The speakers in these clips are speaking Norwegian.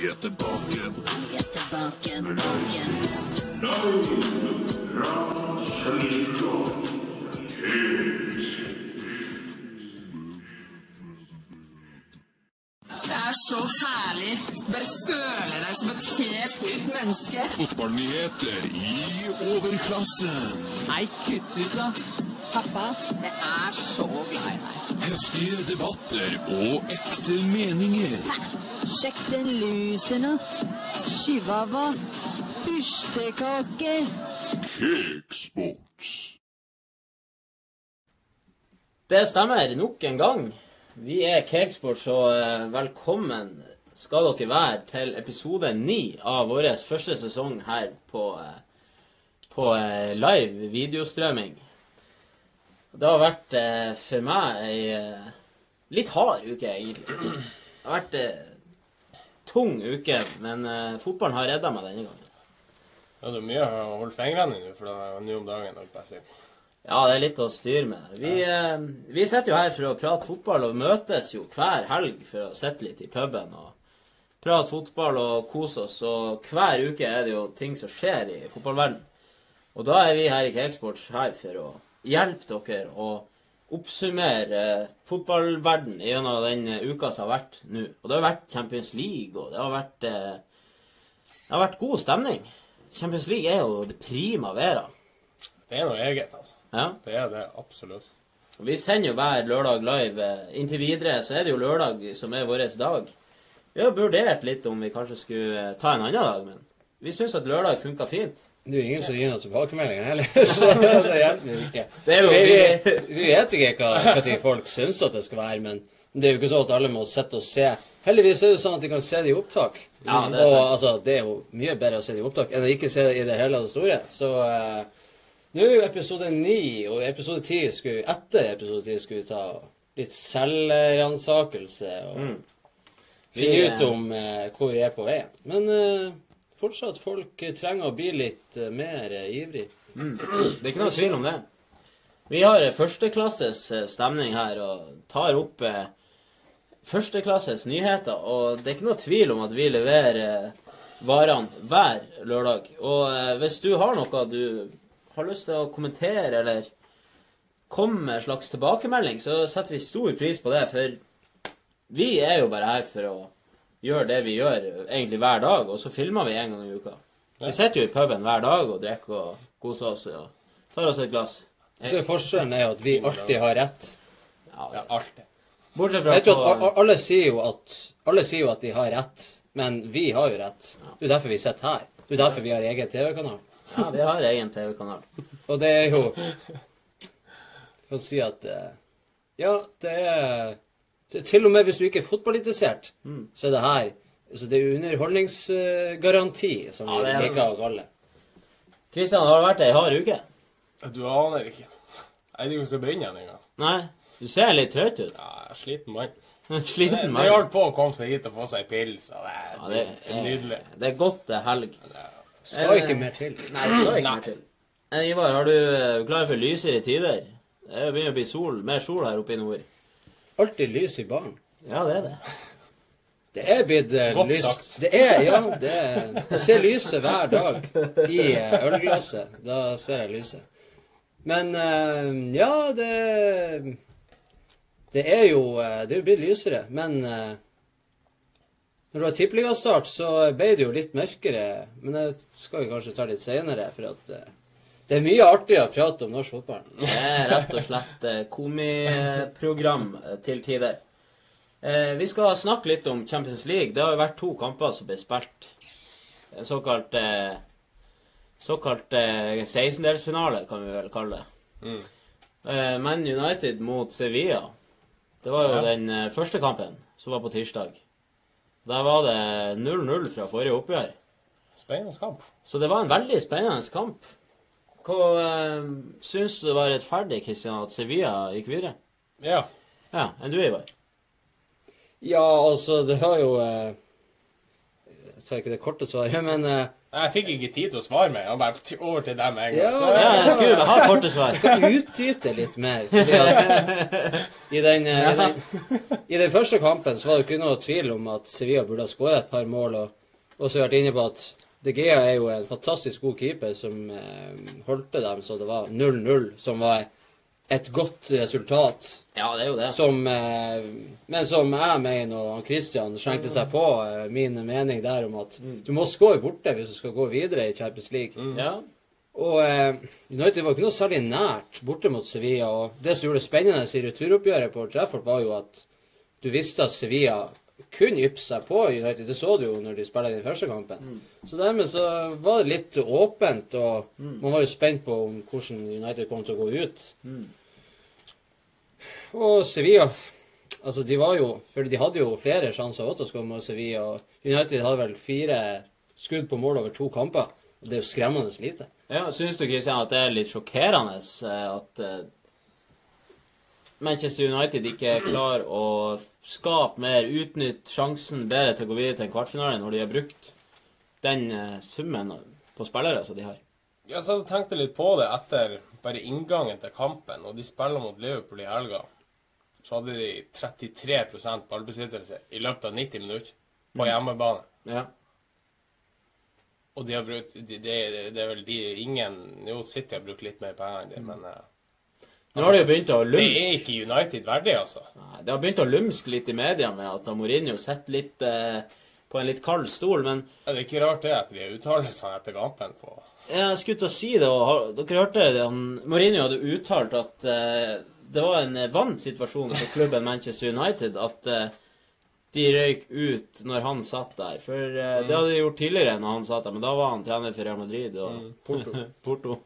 Vi er tilbake. Vi er tilbake, tilbake. Det er så herlig. Bare føle deg som et helt nytt menneske. Fotballnyheter i overklassen. Nei, kutt ut, da. Pappa, jeg er så glad i deg. Heftige debatter og ekte meninger. Sjekk den lusen og Chihuahua. Fyrstekake. Cakesports. Det stemmer nok en gang. Vi er Cakesports, og eh, velkommen skal dere være til episode ni av vår første sesong her på, eh, på eh, live videostrømming. Det har vært for meg ei litt hard uke, egentlig. Det har vært tung uke, men uh, fotballen har redda meg denne gangen. Ja, det er mye å holde fingrene i nå, for det er nå om dagen. holdt jeg på. Ja, det er litt å styre med. Vi, eh, vi sitter jo her for å prate fotball, og møtes jo hver helg for å sitte litt i puben og prate fotball og kose oss. Og hver uke er det jo ting som skjer i fotballverden. Og da er vi her i Cakesports her for å hjelpe dere å oppsummere eh, fotballverden gjennom den eh, uka som har vært nå. Og det har vært Champions League, og det har vært, eh, det har vært god stemning. Champions League er jo det prima vera. Det er noe eget, altså. Ja. Det er det absolutt. Vi sender jo hver lørdag live. Inntil videre så er det jo lørdag som er vår dag. Vi har vurdert litt om vi kanskje skulle eh, ta en annen dag, men vi syns at lørdag funka fint. Det er jo ingen som gir noen tilbakemeldinger heller, så det hjelper jo ikke. Vi, vi, vet jo ikke hva, hva folk syns at det skal være, men det er jo ikke sånn at alle må sitte og se. Heldigvis er det sånn at de kan se det i opptak. Ja, det er og sant. altså, det er jo mye bedre å se det i opptak enn å ikke se det i det hele og det store. Så uh, nå er jo episode ni, og episode ti skulle etter episode ti skulle vi ta litt selvransakelse og Mm. finne ut om uh, hvor vi er på vei. Men eh, fortsatt folk eh, trenger å bli litt eh, mer ivrig. Mm. Det er ikke noe tvil om det. Vi har eh, førsteklasses eh, stemning her og tar opp eh, førsteklasses nyheter. Og det er ikke noe tvil om at vi leverer eh, varene hver lørdag. Og eh, hvis du har noe du har lyst til å kommentere eller komme med en slags tilbakemelding, så setter vi stor pris på det. For vi er jo bare her for å gjøre det vi gjør egentlig hver dag, og så filmer vi en gang i uka. Vi sitter jo i puben hver dag og drikker og koser oss og tar oss et glass. Så forskjellen er jo at vi alltid har rett. Ja, alltid. Bortsett fra Vet du at på alle sier jo at Alle sier jo at de har rett, men vi har jo rett. Det er derfor vi sitter her. Det er derfor vi har egen TV-kanal. Ja, vi har egen TV-kanal. Og det er jo Jeg kan si at eh, Ja, det er til- Til og med hvis du ikke er fotballinteressert, så er det her så Det er underholdningsgaranti, som Ja, vi det er liker å kalle det. Kristian, har det vært ei hard uke? Du aner ikke. Jeg vet ikke hvordan jeg skal begynne engang. Nei? Du ser litt trøtt ut. Ja, sliten mann. Sliten Det mann. hjalp på å komme seg hit og få seg en pils. og det, Ja, det, det er nydelig. det er godt det er helg. Skal ikke mer til. Nei, det skal ikke mer til. Eh, Ivar, har du eh, klar for lysere tider? Det begynner å bli sol, mer sol her oppe i nord. Alltid lys i baren. Ja, det er det. Det er blitt eh, Godt lyst. sagt. Det er, ja, det er Jeg ser lyset hver dag i eh, ølglasset. Da ser jeg lyset. Men eh, ja, det Det er jo Det er jo blitt lysere, men når du har tippeligastart, så ble det jo litt mørkere. Men det skal vi kanskje ta litt senere, for at det er mye artigere å prate om norsk fotball. Det er rett og slett eh, komiprogram eh, til tider. Eh, vi skal snakke litt om Champions League. Det har jo vært to kamper som ble spilt. En såkalt Såkalt eh, 16-delsfinale, kan vi vel kalle det. Mm. Man United mot Sevilla. Det var jo Ja. den første kampen, som var på tirsdag. Der var det 0-0 fra forrige oppgjør. Spennende kamp. Så det var en veldig spennende kamp. Hva eh, syns du det var rettferdig, Kristian, at Sevilla gikk videre? Ja. Ja, enn du, Ivar? Ja, altså, det har jo eh, Jeg sa ikke det korte svaret, men eh, Jeg fikk ikke tid til å svare meg. Han bare over til dem med en gang. Ja, Så, Ja, jeg skulle ha korte svar. Kan du utdype det litt mer? Fordi at i, den, eh, i, den, I den første kampen så var det ikke noe tvil om at Sevilla burde ha skåret et par mål. Og også vært inne på at De Gea er jo en fantastisk god keeper som eh, holdte dem så det var 0-0, som var et godt resultat. Ja, det er jo det. Som, eh, men som jeg mener, og Christian skjengte seg på eh, min mening der om at du må skåre borte hvis du skal gå videre i Champions League. Ja. Og eh, United var ikke noe særlig nært borte mot Sevilla. Og det som gjorde det spennende i returoppgjøret på Trefford, var jo at du visste at Sevilla kunne yppe seg på United. Det så du jo når de spilte den første kampen. Så dermed så var det litt åpent, og man var jo spent på om hvordan United kom til å gå ut. Og Sevilla Altså, de var jo For de hadde jo flere sjanser også til å skåre mot Sevilla. Og United hadde vel fire skudd på mål over to kamper. Og det er jo skremmende lite. Ja, Syns du Kristian, at det er litt sjokkerende eh, at eh, Manchester United ikke klarer å skape mer, utnytte sjansen bedre til å gå videre til en kvartfinale når de har brukt den eh, summen på spillere som de har? Ja, så jeg tenkte litt på det etter bare inngangen til kampen, og de spiller mot Liverpool i helga. Så hadde de 33% ballbesittelse i løpet av 90 minutter på hjemmebane. Ja. Og de har brukt de, det, det er vel de ingen Jo, City har brukt litt mer penger enn det, men eh, Nå har det jo begynt å det er ikke United verdig, altså. Det har begynt å lumske litt i media med at Mourinho sitter litt eh, på en litt kald stol, men Ja, det er ikke rart det etter de uttalelsene etter gapen på jeg skulle til å si det, og dere hørte det, Mourinho hadde uttalt at eh, det var en eh, vant situasjon for klubben Manchester United at eh, de røyk ut når han satt der. For eh, det hadde de gjort tidligere når han satt der, men da var han trener for Real Madrid og Porto. Porto.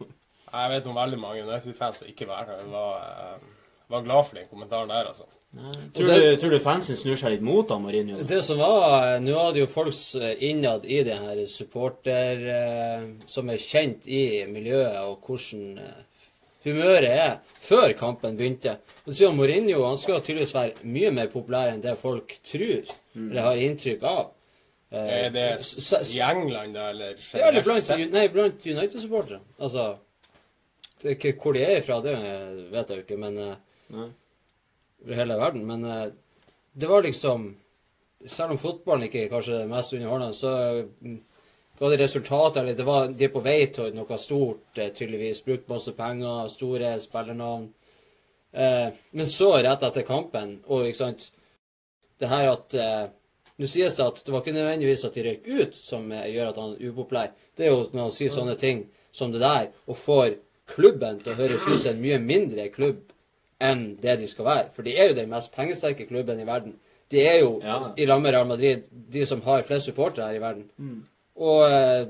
Jeg vet om veldig mange United-fans som ikke var, var, eh, var glad for den kommentaren der, altså. Tror, du, tror du fansen snur seg litt mot da, Mourinho? Det som var Nå hadde jo folk eh, innad i det her supporter eh, Som er kjent i miljøet, og hvordan eh, humøret er før kampen begynte. Og så Mourinho han skal tydeligvis være mye mer populær enn det folk tror, eller har inntrykk av. Eh, Er det i England, da, eller Ja, eller blant, nei, blant United-supportere. Altså det ikke Hvor de er ifra, det vet jeg jo ikke, men eh, Nei. over hele verden. Men eh, det var liksom Selv om fotballen ikke er kanskje det mest underholdende, så mm, ga det resultater. Eller det var, de er på vei til noe stort, eh, tydeligvis. Brukt masse penger, store spillernavn. Eh, men så, rett etter kampen, og ikke sant Det her at Nå sies det at det var ikke nødvendigvis at de røyk ut som gjør at han er upopulær. Det er jo når han sier sånne ting som det der, og får klubben til å høres ut som en mye mindre klubb enn det de skal være. For de er jo den mest pengesterke klubben i verden. De er jo, Ja. i lag med Real Madrid, de som har flest supportere her i verden. Og eh,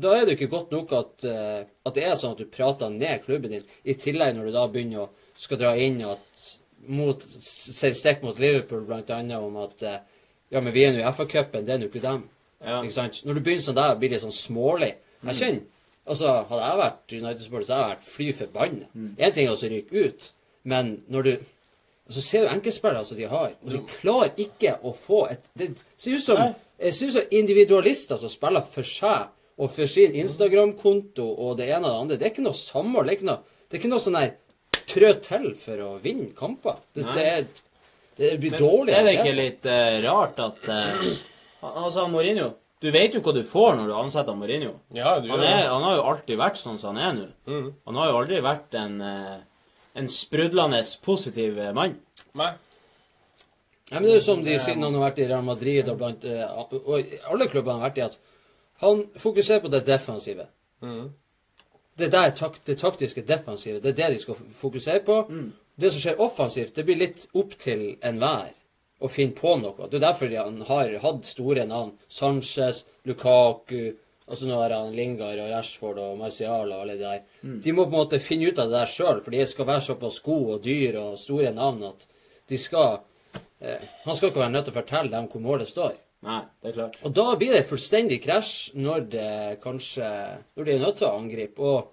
da er det jo ikke godt nok at, eh, at det er sånn at du prater ned klubben din, i tillegg når du da begynner å skal dra inn at mot, stikk mot Liverpool, blant annet, om at eh, ja, men vi er nå i FA-cupen, det er nå ikke dem. Ja. Ikke sant? Når du begynner sånn der, blir det sånn smålig. Jeg kjenner Altså, hadde jeg vært United-supporter, så hadde jeg vært fly forbanna. Én ting er å ryke ut, men når du Så ser du enkeltspillere som de har, og de klarer ikke å få et Det ser ut som, ser ut som individualister som spiller for seg og for sin Instagram-konto og det ene og det andre. Det er ikke noe samhold. Det er ikke noe, det er ikke noe sånn der trø til for å vinne kamper. Det, det, det blir dårlig. Er det ikke litt uh, rart at uh, Altså, Mourinho Du vet jo hva du får når du ansetter Mourinho. Ja, du Han, er, han har jo alltid vært sånn som han er nå. Mm. Han har jo aldri vært en, eh, en sprudlende positiv eh, mann. Nei. Ja, men det er jo som de siden han har vært i Real Madrid og blant eh, Og alle klubbene han har vært i, at han fokuserer på det defensive. Mm. Det der tak, det taktiske defensive, det er det de skal fokusere på. Det som skjer offensivt, det blir litt opp til enhver å finne på noe. Det er derfor han har hatt store navn. Sanchez, Lukaku Altså nå har han Lingard og Rashford og Marcial og alle de der. De må på en måte finne ut av det der sjøl, for de skal være såpass gode og dyre og store navn at de skal eh, Han skal ikke være nødt til å fortelle dem hvor målet står. Nei, det er klart. Og da blir det fullstendig krasj når det kanskje Når de er nødt til å angripe. Og,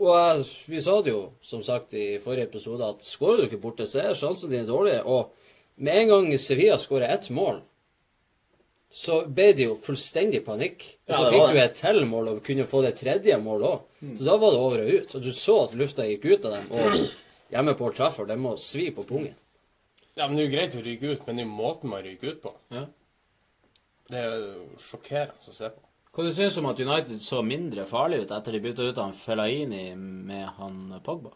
og jeg- vi sa det jo, som sagt, i forrige episode, at skårer du ikke borte, så er sjansene dine dårlige. Og med en gang Sevilla skårer ett mål, så ble det jo fullstendig panikk. Og så ja, fikk du et til mål og kunne få det tredje målet òg. Så da var det over og ut. Og du så at lufta gikk ut av dem. Og hjemme på Old Trafford, det må svi på pungen. Ja, men Det er jo greit å ryke ut, men det er jo måten man ryker ut på. Ja. Det er jo sjokkerende å se på. Hva du syns om at United så mindre farlig ut etter de bytta ut han Fellaini med han Pogba?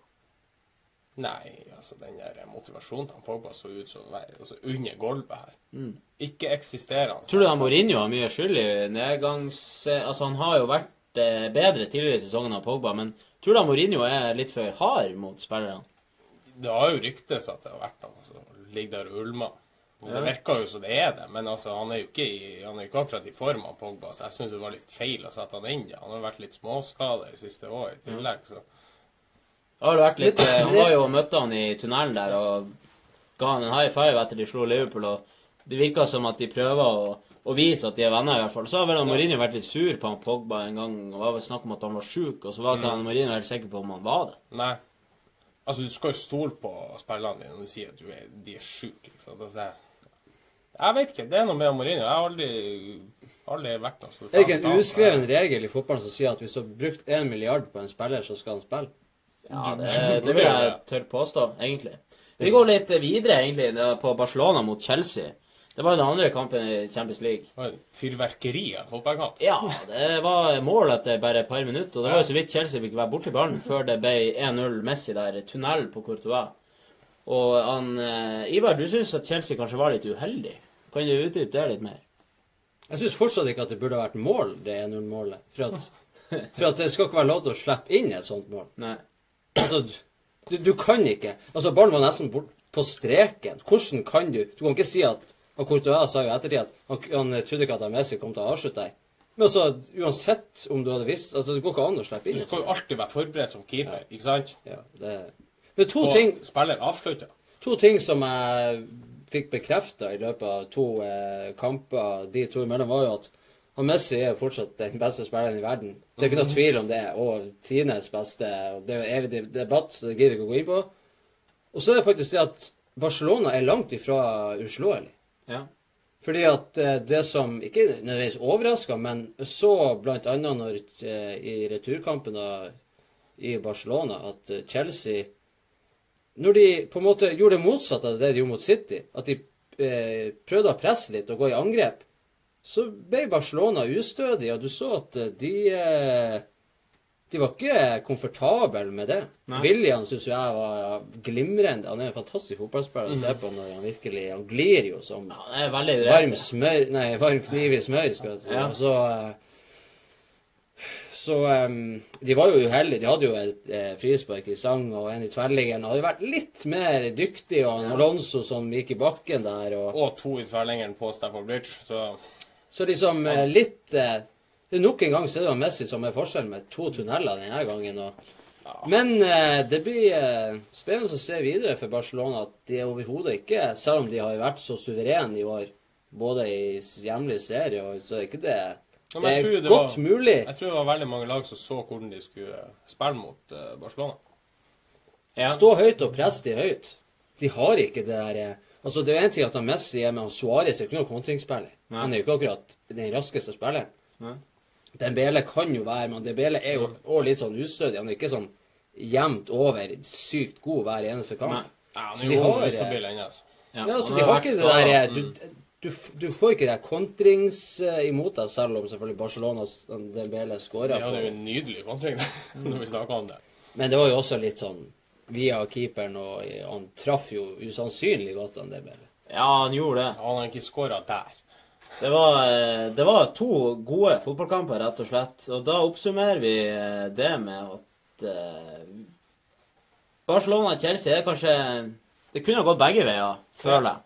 Nei, altså den der motivasjonen til Pogba så ut som altså, under gulvet her. Mm. Ikke eksisterende. Tror du han Mourinho har mye skyld i nedgangs... Altså, han har jo vært eh, bedre tidligere i sesongen av Pogba, men tror du da Mourinho er litt for hard mot spillerne? Det har jo ryktes at det har vært han som ligger der og ulmer. Ja. Det virker jo som det er det, men altså, han er jo ikke, i, han er ikke akkurat i form av Pogba, så jeg syns det var litt feil å sette han inn. Han har vært litt småskada i siste år i tillegg, så Det har vært litt eh, Han var jo og møtte han i tunnelen der og ga han en high five etter de slo Liverpool, og det virka som at de prøver å, å vise at de er venner, i hvert fall. Så har vel Mourinho vært litt sur på han Pogba en gang, og det var vel snakk om at han var sjuk, og så var ikke han Mourinho helt sikker på om han var det. nei. Altså, du skal jo stole på spillerne dine når de sier at du er, de er sjuke, liksom. Det er, jeg vet ikke. Det er noe med Mourinho. Jeg har aldri, aldri vært noe stor Er det ikke en uskreven regel i fotballen som sier at hvis du har brukt én milliard på en spiller, så skal han spille? Ja, det, det vil jeg tørre påstå, egentlig. Vi går litt videre, egentlig, på Barcelona mot Chelsea. Det var jo den andre kampen i Champions League. Fyrverkeri av fotballkamp. Ja, det var mål etter bare et par minutter. Og det var jo så vidt Chelsea fikk være borti ballen før det ble 1-0 Messi der. Tunnel på Courtois. Og han, eh, Ivar, du syns at Chelsea kanskje var litt uheldig. Kan du utdype det litt mer? Jeg syns fortsatt ikke at det burde vært mål, det 1-0-målet. For, for at det skal ikke være lov til å slippe inn et sånt mål. Nei. Altså, du, du kan ikke Altså, ballen var nesten på streken. Hvordan kan du Du kan ikke si at og Courtois sa jo i ettertid at han, han trodde ikke at Messi kom til å avslutte der. Men altså, uansett om du hadde visst altså Det går ikke an å slippe inn. Du skal jo alltid være forberedt som keeper, ikke sant? Ja, det Men to Og ting, spiller avslutter. to ting som jeg fikk bekrefta i løpet av to eh, kamper de to imellom, var jo at han Messi er jo fortsatt den beste spilleren i verden. Det er ikke noe tvil om det. Og Tines beste. og Det er jo evig debatt, så det gidder vi ikke å gå inn på. Og så er det faktisk det at Barcelona er langt ifra uslåelig. Ja. Fordi at eh, det som ikke nødvendigvis overraska, men så bl.a. når eh, i returkampen da, i Barcelona at eh, Chelsea Når de på en måte gjorde det motsatte av det de gjorde mot City, at de eh, prøvde å presse litt og gå i angrep, så ble Barcelona ustødig, og du så at eh, de eh, de var ikke komfortable med det. Nei. William syns jeg var glimrende. Han er en fantastisk fotballspiller å se på når han virkelig Han glir jo som Ja, varm smør Nei, varm kniv i smør, skal jeg si. Ja. Så eh, Så um, De var jo uheldige. De hadde jo et eh, frispark i stang og en i tverrliggeren. Hadde vært litt mer dyktig, og Alonso som gikk i bakken der, og Og to i tverrlengeren på Stafford Bridge, så Så liksom eh, litt eh, Nok en gang så er det jo Messi som er forskjellen med to tunneler denne gangen. Og, men eh, det blir eh, spennende å se videre for Barcelona at de overhodet ikke, selv om de har vært så suverene i år, både i hjemlig serie og så er ikke det Ja, Det er det godt var- mulig. Jeg tror det var veldig mange lag som så hvordan de skulle spille mot eh, Barcelona. Ja. Stå høyt og presse de høyt. De har ikke det der eh, Altså, det er en ting at han Messi er med, han Suárez er ikke noen kontringsspiller. Han er jo ikke akkurat den raskeste spilleren. Dembele kan jo være, men Dembele er jo også litt sånn ustødig. Han er ikke sånn jevnt over sykt god hver eneste kamp. Nei. Ja, han Så er de jo har, og ustabil ennå. altså. Ja, Ja, altså, de har ikke det der eh, du, du, du får ikke det der kontrings eh, imot deg, selv om selvfølgelig Barcelona Dembele Ja, skåra er jo en nydelig kontring når vi snakker om det. Men det var jo også litt sånn via keeperen, og eh, han traff jo usannsynlig godt, han Dembele. Ja, han gjorde det. Han har ikke skåra der. Det var, eh, det var to gode fotballkamper, rett og slett. Og da oppsummerer vi eh, det med at Barcelona-Chelsea er kanskje Det kunne ha gått begge veier, føler jeg.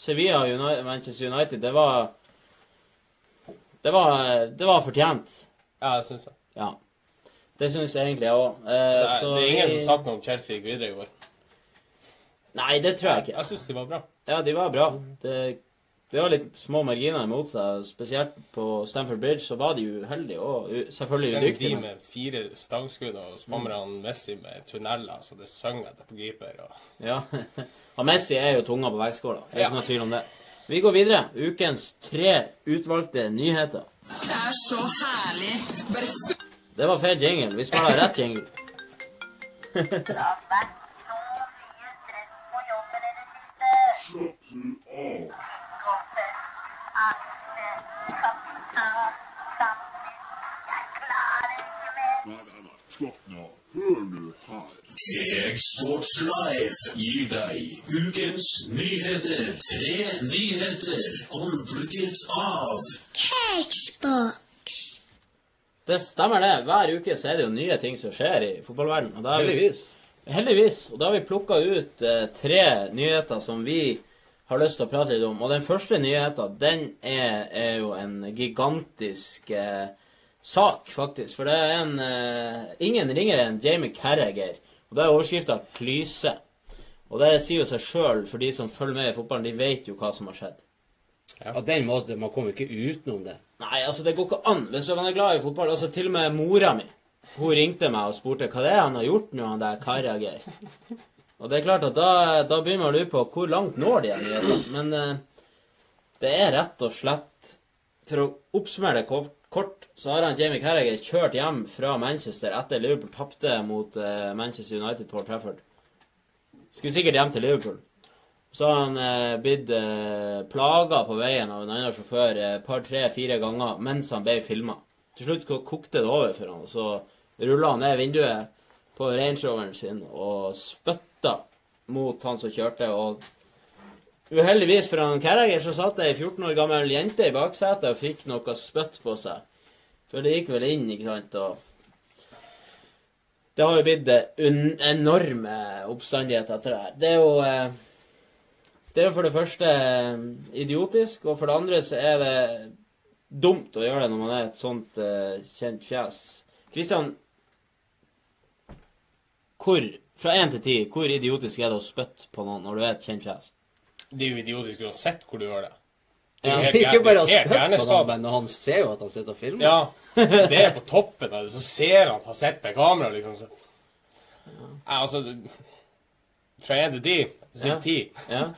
Sevilla og Manchester United, det var Det var, det var fortjent. Ja, det syns jeg. Ja. Det syns jeg egentlig jeg òg. Så det er ingen som sagt noe om Chelsea gikk videre i år. Nei, det tror jeg ikke. Jeg syns de var bra. Ja, de var bra. Det, det var litt små marginer imot seg. Spesielt på Stamford Bridge så var de uheldige og selvfølgelig Trenger de med fire stangskudd, og så kommer han Messi med tunneler, så det synger etter på griper. Og... Ja. Og Messi er jo tunga på vektskåla. Det er Ja. ikke noe tvil om det. Vi går videre. Ukens tre utvalgte nyheter. Det er så herlig. Bare Det var feil jingle. Vi spiller rett jingle. Live gir deg ukens nyheter. Tre nyheter håndplukket av Det stemmer, det. Hver uke så er det jo nye ting som skjer i fotballverdenen. Heldigvis. Heldigvis. Og da har vi plukka ut eh, tre nyheter som vi har lyst til å prate litt om. Og den første nyheten, den er, er jo en gigantisk eh, sak, faktisk. For det er en eh, ingen ringer enn Jamie Carragher. Og det er overskrifta 'Klyse'. Og det sier jo seg sjøl, for de som følger med i fotballen, de vet jo hva som har skjedd. Av den måten, man kommer ikke utenom det. Nei, altså, det går ikke an. Hvis man er glad i fotball Altså, til og med mora mi Hun ringte meg og spurte hva det er han har gjort nå, han der Karjager. Og det er klart at da, da begynner man å lure på hvor langt når de er, nyhetene. Men eh, det er rett og slett For å oppsummere det kort, kort, så har han Jamie Carragher kjørt hjem fra Manchester etter Liverpool tapte mot eh, Manchester United på Trafford. Skulle sikkert hjem til Liverpool. Så har han eh, blitt eh, plaga på veien av en annen sjåfør et eh, par, tre, fire ganger mens han ble filma. Til slutt kokte det over for han, og så rulla han ned vinduet på Range sin og spytta mot han som kjørte. og Uheldigvis for han Carragher så satt ei 14 år gammel jente i baksetet og fikk noe spytt på seg. For det gikk vel inn, ikke sant, og Det har jo blitt eh, enorme oppstandigheter etter det her. Det er jo eh, Det er jo for det første idiotisk, og for det andre så er det dumt å gjøre det når man er et sånt uh, kjent fjes. Kristian, hvor, fra én til ti, hvor idiotisk er det å spytte på noen når du er et kjent fjes? Det er jo idiotisk uansett hvor du gjør det. Ja, Det helt- Ikke bare å spytte på noen, men han ser jo at han sitter og filmer. Ja, det er på toppen av det. Så ser han fasett sett med kamera, liksom. Så. Ja, altså Fra én til ti, så Ja. sier ti. Ja.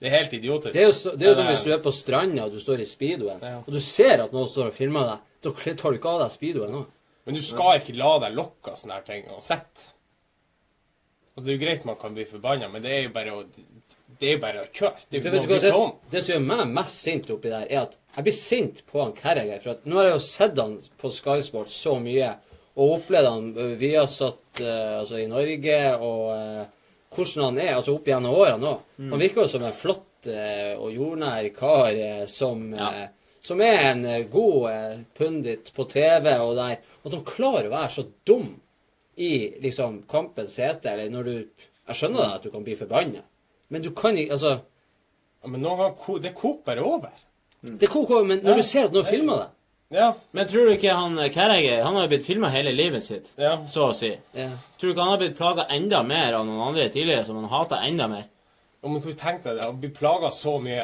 Det er helt idiotisk. Det er jo, så, det er jo som hvis du er på stranda og du står i speedoen, Ja. og du ser at noen står og filmer deg. Da tar du ikke av deg speedoen nå. Men du skal ikke la deg lokke av sånne her ting uansett. Altså, det er jo greit man kan bli forbanna, men det er jo bare å Det er bare å kjøre. Det det, om. det som gjør meg mest sint oppi der, er at jeg blir sint på han Carragher. For at nå har jeg jo sett han på Sky Sport så mye, og opplevd han vi via satt uh, altså i Norge, og øh, hvordan han er altså opp gjennom årene òg. Han virker jo som en flott eh, og jordnær kar eh, som, Ja. eh, som er en øh, god øh, pundit på TV og der. At han klarer å være så dum i liksom kampens hete, eller når du Jeg skjønner da at du kan bli forbanna, men du kan ikke Altså Ja, men noen ganger ko- det koker over. over. Det koker over, men når Ja. du ser at noen filmer det Ja. Men tror du ikke han Carragher Han har jo blitt filma hele livet sitt, ja. så å si. ja. Tror du ikke han har blitt plaga enda mer av noen andre tidligere, som han hater enda mer? men man du tenkte deg det, å bli plaga så mye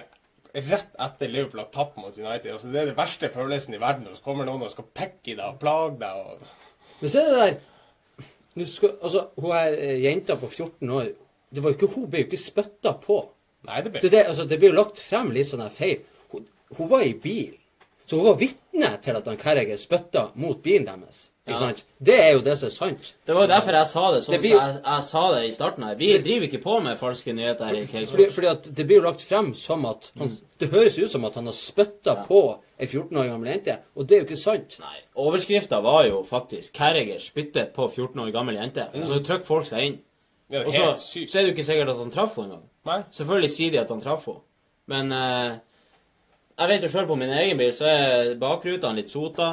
rett etter Liverpool har tapt mot United. Altså, det er det verste følelsen i verden. når så kommer noen og skal pekke i deg og plage deg. Og... Men så er det der du skal, Altså, hun er eh, jenta på 14 år det var jo ikke, Hun ble jo ikke spytta på. Nei, det Det, blir det, altså, det blir jo lagt frem litt sånn feil. Hun, hun var i bil. Så hun var vitne til at han Carragher spytta mot bilen deres. Ikke Ja. sant? Det er jo det som er sant. Det var jo derfor jeg sa det sånn som blir- jeg, jeg sa det i starten her. Vi driver ikke på med falske nyheter her i Fordi, fordi at det blir jo lagt frem som at han, Det høres ut som at han har spytta Ja. på ei 14 år gammel jente, og det er jo ikke sant. Nei, overskrifta var jo faktisk 'Carragher spyttet på 14 år gammel jente'. Og så trykker folk seg inn. Og så, så er det jo ikke sikkert at han traff henne engang. Selvfølgelig sier de at han traff henne. Men eh, jeg vet jo sjøl på min egen bil, så er bakrutene litt sota.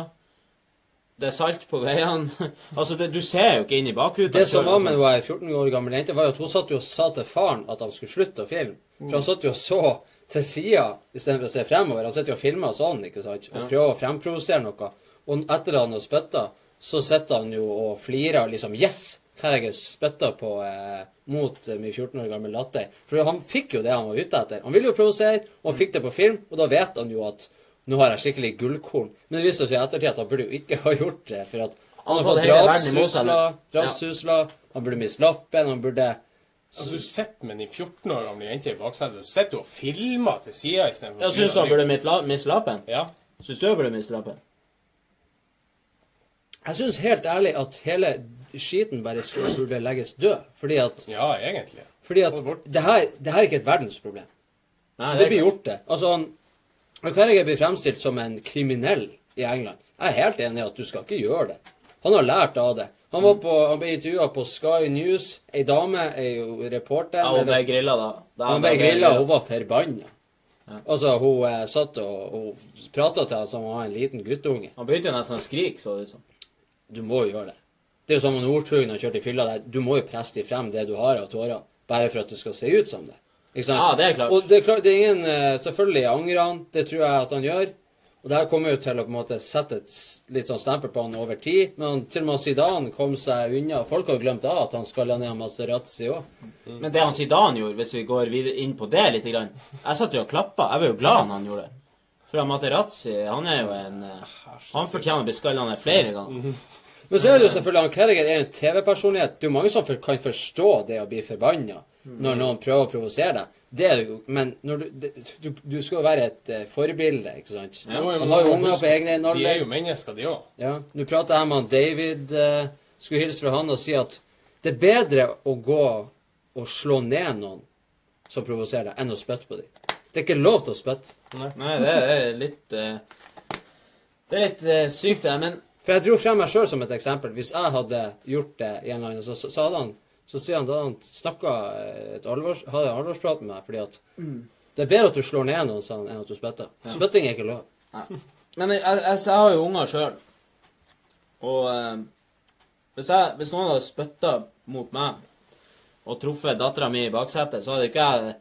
Det er salt på veiene. altså, det, du ser jo ikke inn i bakruta. Det som var med altså. hun 14 år gammel jente, var jo at hun satt jo og sa til faren at han skulle slutte å filme. For han satt jo og så til sida istedenfor å se fremover. Han sitter jo og filmer sånn, ikke sant, og Ja. prøver å fremprovosere noe. Og etter han har spytta, så sitter han jo og flirer liksom Yes! Her har jeg spytta på eh, mot eh, min 14 år gamle latter. For han fikk jo det han var ute etter. Han ville jo provosere, og han fikk det på film, og da vet han jo at nå har jeg skikkelig gullkorn. Men det viser seg i ettertid at han burde jo ikke ha gjort det. For at han Han har fått drapstrusler. Ja. drapstrusler, han burde miste lappen, han burde Altså, du sitter med den 14 år gamle jente i baksetet, så sitter du og filmer til sida istedenfor Ja, Syns du han burde mist miste lappen? Ja. Syns du han burde miste lappen? Jeg syns helt ærlig at hele skiten bare skulle, burde legges død. Fordi at, ja, egentlig. fordi at det her, det her er ikke et verdensproblem. Nei, Det det blir gjort, det. Altså, han Carragher blir fremstilt som en kriminell i England. Jeg er helt enig i at du skal ikke gjøre det. Han har lært av det. Han, var på, han ble intervjua på Sky News. Ei dame, ei reporter Ja, hun ble grilla da. da Han ble grilla, hun var forbanna. Altså, hun eh, satt og og prata til han som om han var en liten guttunge. Han begynte jo nesten å skrike, så det ut som. Du må jo gjøre det. Det er jo som om Northug har kjørt i fylla der. Du må jo presse dem frem det du har av tårer, bare for at du skal se ut som det. Ikke sant? Ja, det er klart. Og det er klart, det er ingen eh, Selvfølgelig angrer han, det tror jeg at han gjør. Og det her kommer jo til å på en måte sette et litt sånn stempel på han over tid. Men til og med Zidane kom seg unna. Folk har glemt av at han skalla ned Maserazzi òg. Men det han Zidane gjorde, hvis vi går videre inn på det litt grann. Jeg satt jo og klappa. Jeg var jo glad når han gjorde det. For Materazzi, han er jo en eh, Han fortjener å bli skalla ned flere ganger. Men så er det jo selvfølgelig han Kerriger er en TV-personlighet. Det er jo mange som kan forstå det å bli forbanna når noen prøver å provosere deg. Det er jo, men du, du, du skal jo være et uh, forbilde, ikke sant? Ja, jo, Han har jo unger på egne nåler. De er jo mennesker, de òg. Ja. Nå prater jeg med han David. Uh, skulle hilse fra han og si at det er bedre å gå og slå ned noen som provoserer deg, enn å spytte på dem. Det er ikke lov til å spytte. Nei, det er litt uh, Det er litt uh, sykt, det. Men For jeg dro frem meg sjøl som et eksempel. Hvis jeg hadde gjort det i en eller annen, så, så, så hadde han så sier han da han snakka et alvors, hadde en alvorsprat med meg, fordi at det er bedre at du slår ned noen sånn, enn at du spytter. Spytting er ikke lov. Nei. Men jeg, jeg, jeg, jeg har jo unger sjøl. Og eh, hvis, hvis noen hadde spytta mot meg og truffet dattera mi i baksetet, så hadde ikke jeg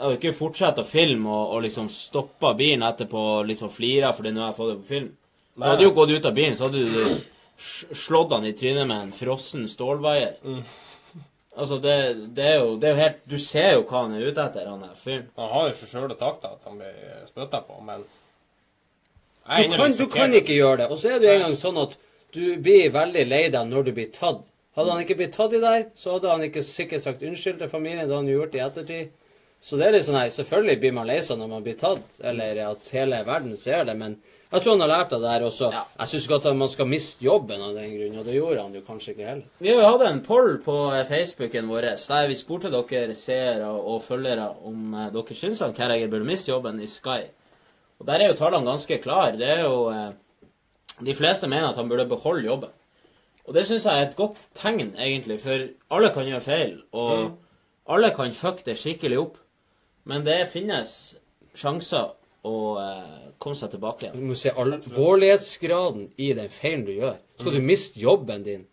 jeg hadde ikke fortsatt å filme og, og liksom stoppa bilen etterpå og liksom flira fordi nå har jeg fått det på film. Så hadde du jo gått ut av bilen, så hadde du slått han i trynet med en frossen stålvaier. Altså, det, det, er jo, det er jo helt Du ser jo hva han er ute etter, han der fyren. Han har jo for sjøl takta at han blir spytta på, men Du kan, du kan ikke gjøre det. Og så er det jo engang sånn at du blir veldig lei deg når du blir tatt. Hadde han ikke blitt tatt i der, så hadde han ikke sikkert sagt unnskyld til familien. Det hadde han gjort i ettertid. Så det er litt sånn her, Selvfølgelig blir man lei seg når man blir tatt, eller at hele verden ser det, men jeg tror han har lært av det der også. Ja. Jeg syns ikke at man skal miste jobben av den grunn, og det gjorde han jo kanskje ikke heller. Vi har jo hatt en poll på Facebooken vår der vi spurte dere seere og følgere om eh, dere syns han Carriager burde miste jobben i Sky. Og Der er jo tallene ganske klare. Det er jo eh, De fleste mener at han burde beholde jobben. Og det syns jeg er et godt tegn, egentlig, for alle kan gjøre feil, og alle kan fucke det skikkelig opp. Men det finnes sjanser å uh, komme seg tilbake igjen. Du må se alvorlighetsgraden i den feilen du gjør. Skal du miste jobben din,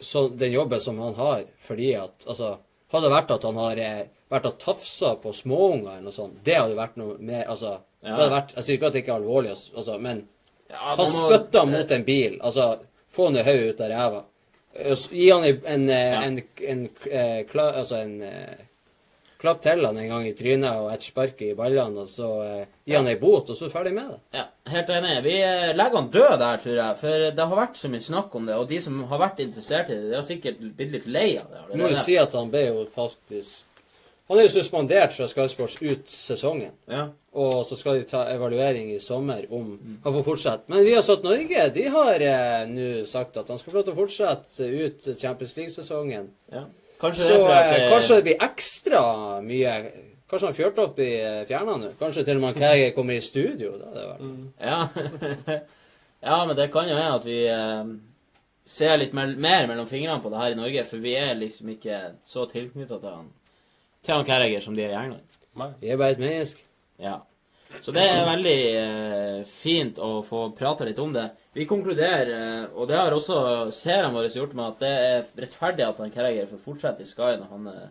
så den jobben som han har, fordi at Altså, hadde det vært at han har eh, vært og tafsa på småunger eller noe sånt, det hadde vært noe mer Altså, det hadde vært Jeg sier ikke at det ikke er alvorlig, altså, men Ja, han må- spytta mot en bil. Altså, få han i hodet ut av ræva. Eh, Gi han en, en, en, en, kla, altså en klapp til han en gang i trynet og et spark i ballene, og så eh, gi han ei bot, og så er du ferdig med det. Ja, helt enig. Vi eh, legger han død der, tror jeg. For det har vært så mye snakk om det, og de som har vært interessert i det, de har sikkert blitt litt lei av det. Må jo si at han ble jo faktisk Han er jo suspendert fra Sky Sports ut sesongen. Ja. Og så skal de ta evaluering i sommer om han får fortsette. Men vi har satt Norge. De har eh, nå sagt at han skal få lov til å fortsette ut Champions League-sesongen. ja. Kanskje Så det er at eh, eh, kanskje det blir ekstra mye Kanskje han Fjørtoft blir fjerna nå? Kanskje til og med Kæge kommer i studio? Da, det vært. Ja. ja, men det kan jo hende at vi eh, ser litt mer, mer mellom fingrene på det her i Norge, for vi er liksom ikke så tilknytta til han til han Carragher som de er i England. Vi er bare et menneske. Ja. Så det er veldig eh, fint å få prate litt om det. Vi konkluderer, eh, og det har også seerne våre gjort med, at det er rettferdig at han Carragher får fortsette i Sky når han, eh,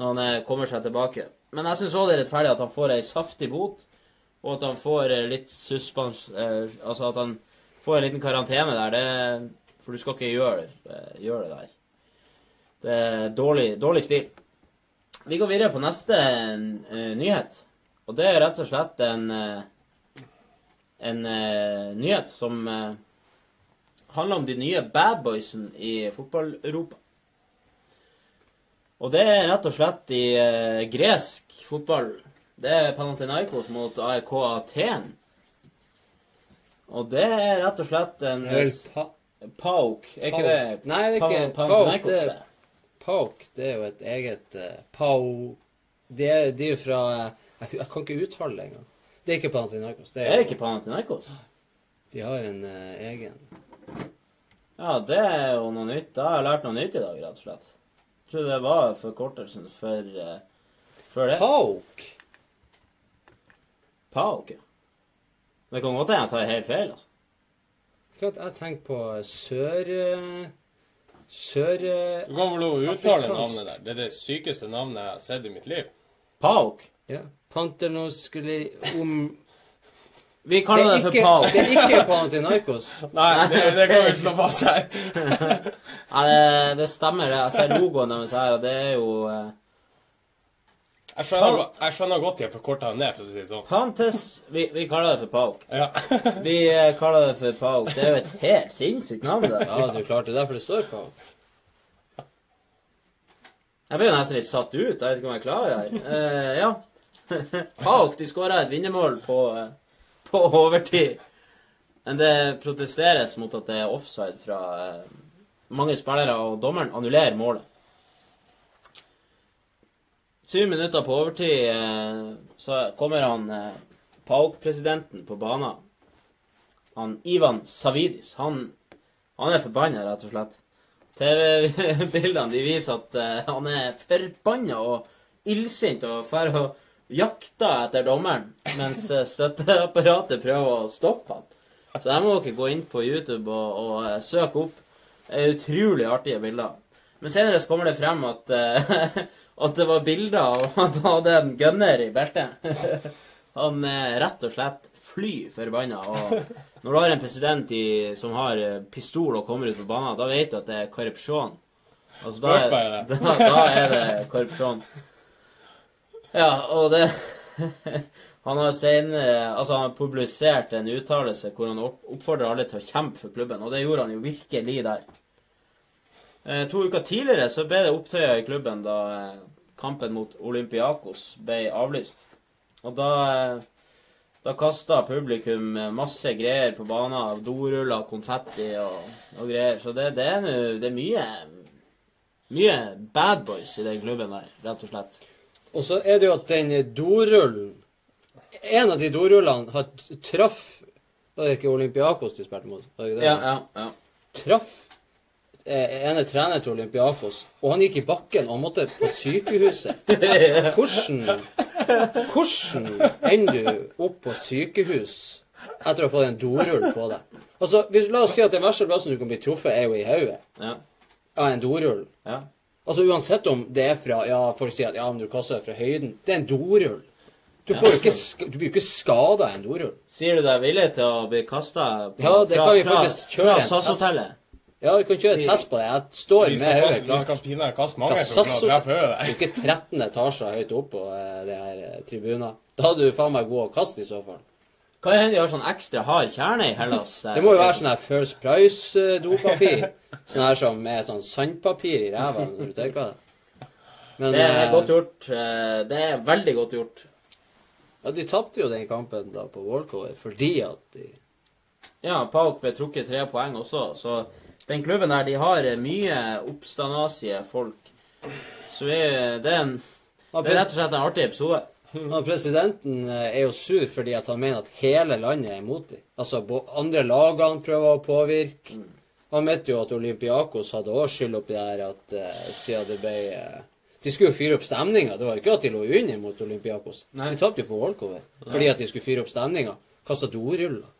når han kommer seg tilbake. Men jeg syns òg det er rettferdig at han får ei saftig bot, og at han får litt suspens... Altså at han får en liten karantene der. Det, for du skal ikke gjøre, gjøre det der. Det er dårlig, dårlig stil. Vi går videre på neste nyhet. Og det er rett og slett en eh, en eh, nyhet som eh, handler om de nye bad boysen i fotball-Europa. Og det er rett og slett i gresk fotball. Det er Panathinaikos mot AEK Aten. Og det er rett og slett en Det pa Pauk, er ikke det? Nei, det er ikke Panathinaikos. Pauk, det er jo et eget Pau De er, jo fra jeg, jeg kan ikke uttale det engang. Det er ikke Panathinaikos. Det Det er, ikke Panathinaikos. De har en eh, egen Ja, det er jo noe nytt. Da har jeg lært noe nytt i dag, rett og slett. Jeg tror det var forkortelsen for, uh, for det. Pauk! Pauk, ja. Det kan godt hende jeg tar helt feil, altså. Klart jeg tenker på sør... eh, Sør... eh, Du kan vel lov å uttale Afrikansk. navnet der. Det er det sykeste navnet jeg har sett i mitt liv. Pauk. Ja. Panternoskuli om Vi kaller det, for ikke, Pauk. det er ikke Panathinaikos. Nei, det, det kan vi slå fast her. Ja, det, det stemmer, det. Jeg ser logoen deres her, og det er jo eh, Jeg skjønner, jeg skjønner godt de har forkorta den ned, for å si det sånn. Pantes vi, vi kaller det for Pauk. Ja. Vi eh, kaller det for Pauk. Det er jo et helt sinnssykt navn, det. Ja, du klarte det. Derfor det står Pauk. Jeg ble jo nesten litt satt ut. Jeg vet ikke om jeg klarer det her. Uh, ja. Pauk de skåra et vinnermål på, eh, på overtid. Men det protesteres mot at det er offside fra eh, mange spillere, og dommeren annullerer målet. Syv minutter på overtid eh, så kommer han Pauk-presidenten på banen. Han Ivan Savidis. Han, han er forbanna, rett og slett. TV-bildene de viser at han er forbanna og illsint og drar og jakter etter dommeren, mens eh, støtteapparatet prøver å stoppe han. Så der må dere gå inn på YouTube og, og eh, søke opp. Det er utrolig artige bilder. Men senere så kommer det frem at, eh, at det var bilder av at han hadde en gunner i beltet. Han er rett og slett fly forbanna. Og når du har en president i, som har pistol og kommer ut på banen, da vet du at det er korrupsjon. Altså, da, er, da, da er det korrupsjon. Ja, og det Han har senere Altså, han har publisert en uttalelse hvor han opp- oppfordrer alle til å kjempe for klubben, og det gjorde han jo virkelig der. Eh, to uker tidligere så ble det opptøyer i klubben da eh, kampen mot Olympiakos ble avlyst. Og da eh, da kasta publikum masse greier på banen. Doruller, konfetti og, og greier. Så det, det er nå mye Mye bad boys i den klubben der, rett og slett. Og så er det jo at den dorullen En av de dorullene har traff Var det ikke Olympiakos de spilte mot? Var det ikke det? Ja, ja, ja. Traff eh, ene trener til Olympiakos, og han gikk i bakken og han måtte på sykehuset. Hvordan Hvordan ender du opp på sykehus etter å ha fått en dorull på deg? Altså, hvis, La oss si at den verste plassen du kan bli truffet, er jo i hodet ja, av en dorull. ja. Altså Uansett om det er fra Ja, folk sier at ja, men du kaster det fra høyden. Det er en dorull. Du, får jo ikke, du blir jo ikke skada av en dorull. Sier du deg villig til å bli kasta Ja, det kan vi faktisk kjøre fra en SAS-hotellet? Ja, vi kan kjøre test på det. Jeg står Vi med hodet kaste, vi skal pinadø kaste mange Fra for å SAS-hotel- treffe Det er ikke 13 etasjer høyt opp på eh, det her tribunen. Da hadde du faen meg god å kaste i så fall. Kan hende de har sånn ekstra hard kjerne i Hellas. Det må jo være sånn her First Price-dopapir. Sånn her som er sånn sandpapir i ræva når du tørker det. Men Det er eh, godt gjort. eh, Det er veldig godt gjort. ja, de tapte jo den kampen da på Walkover fordi at de Ja, Pauk ble trukket tre poeng også, så den klubben der, de har eh, mye oppstandasige folk. Så vi, det, er en, det er rett og slett en artig episode. Ja, presidenten eh, er jo sur fordi at han mener at hele landet er imot dem. Altså, andre lagene prøver å påvirke. Han mente jo at Olympiakos hadde også skyld oppi det her at uh, siden det ble uh, De skulle jo fyre opp stemninga. Det var jo ikke at de lå under mot Olympiakos. Nei. De tapte jo på walkover fordi at de skulle fyre opp stemninga. Kasta doruller.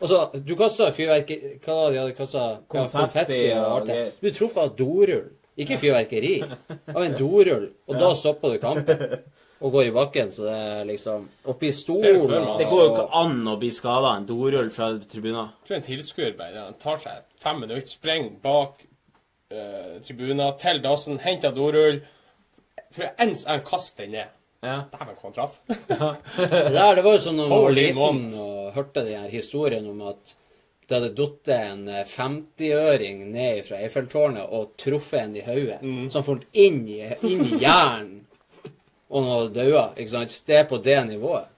Altså, du kasta fyrverkeri Hva var det de hadde kasta? Konfetti og alt det. Du truffet av dorull. Ikke fyrverkeri. Av en dorull. Og da stoppa du kampen. Og går i bakken, så det er liksom Og stolen, og Det går jo ikke an å bli skada en dorull fra tribunen. Jeg tror en tilskuer bare han tar seg fem minutter, springer bak uh, tribunen, til dassen, henter dorull. For ens en kaster den ned. Ja. Dæven, hvor han traff. Det der, det var jo sånn når man var liten og hørte den her historien om at det hadde falt en eh, 50-øring ned fra Eiffeltårnet og truffet en i hodet, som falt inn i, inn i hjernen, og noen dauer. Ikke sant? Det er på det nivået.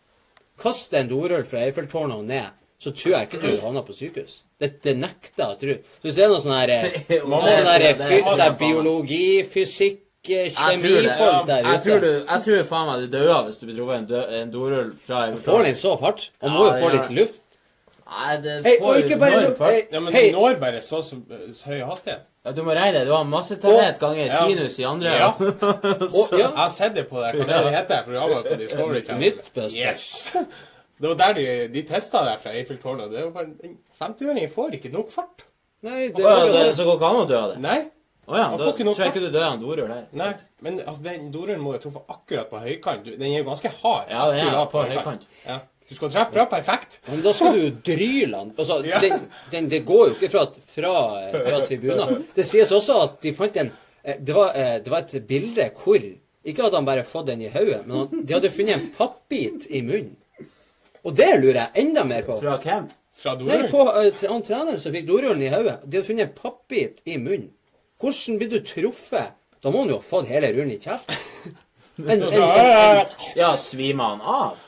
Kast en dorull fra Eiffeltårnet og ned, så tror jeg ikke du havner på sykehus. Det, det nekter jeg å tro. Så hvis det er noe sånn her eh, noe sånn sånn biologi, fysikk, eh, Jeg tror det. ja. der Jeg tror, du, jeg tror faen meg du dør hvis du blir truffet en, dø- en dorull fra en Får den så hardt? Han må jo få litt luft. Nei, det får hey, ikke bare enorm fart. Ja, men hei, når bare så, så, så høy hastighet. Ja, du må regne det. Du har massetetthet ganger Ja. sinus i andre. Ja. og, ja. Jeg har sett det på det, hva det heter programmet på Discovery Channel. Yes! Det var der de, de testa det fra Eiffeltårnet. Det var bare, den 50-åringen får ikke nok fart. Nei, det jo det, så går ikke an å dø av det? Nei. Å ja, da tror jeg ikke du dør av en dorull der. nei. Men altså, den dorullen må jo truffe akkurat på høykant. Den er jo ganske hard. Ja, den er på, på høykant. Ja. Du skal treffe bra perfekt. Men da skal du jo dryle han. Altså, Ja. den, den, det går jo ikke fra, fra, fra tribunen. Det sies også at de fant en eh, det var, eh, det var et bilde hvor Ikke hadde han bare fått den i hodet, men han, de hadde funnet en pappbit i munnen. Og det lurer jeg enda mer på. Fra hvem? Fra Nei, dorullen. på eh, tre- treneren som fikk dorullen i hodet. De hadde funnet en pappbit i munnen. Hvordan blir du truffet? Da må han jo ha fått hele rullen i kjeften. En, en, en, en, Ja, svimer han av?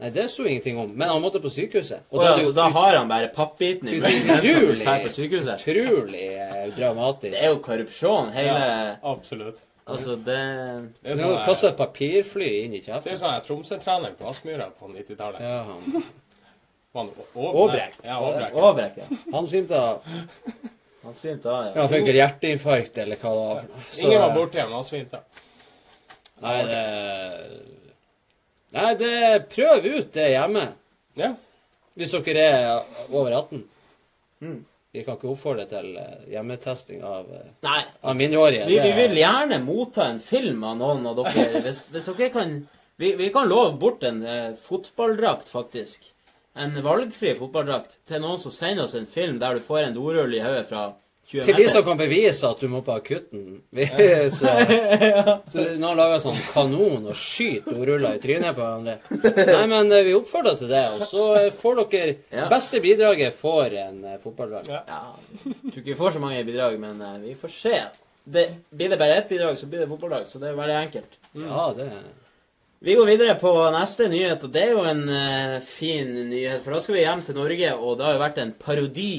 Nei, det sto ingenting om. Men han måtte på sykehuset. Og da ja, så da har han bare pappbiten i munnen Utrolig. drar på sykehuset? utrolig eh, dramatisk. Det er jo korrupsjon, hele Absolutt. Altså, det Det er jo sånn kasta et papirfly inn i det er jo sånn her Tromsø-trener på Aspmyra på 90-tallet. Ja, han, Var han Å- Aabrek. Ja. Åbrek, ja. han svimte av. Han svimte av, Ja, ja. han fikk hjerteinfarkt, eller hva det var. Så- Ingen var borte igjen, han svimte. av. Nei, det Nei, det prøv ut det hjemme. Ja. Hvis dere er over 18. Mm. Vi kan ikke oppfordre til eh, hjemmetesting av, eh, Nei. av mindreårige. Vi, vi vil gjerne motta en film av noen av dere. Hvis, hvis dere kan vi, vi kan love bort en eh, fotballdrakt, faktisk. En valgfri fotballdrakt til noen som sender oss en film der du får en dorull i hodet fra 20 Til de som kan bevise at du må på akutten. Vi, så, så Noen lager sånn kanon og skyter ordruller i trynet på hverandre. Nei, men eh, vi oppfordrer til det. Og så eh, får dere Ja. Beste bidraget får en uh, fotballdrakt. Ja. Ja, tror ikke vi får så mange bidrag, men eh, vi får se. Det, blir det bare ett bidrag, så blir det fotballdrag. Så det er veldig enkelt. Ja, det Vi går videre på neste nyhet, og det er jo en uh, fin nyhet. For da skal vi hjem til Norge, og det har jo vært en parodi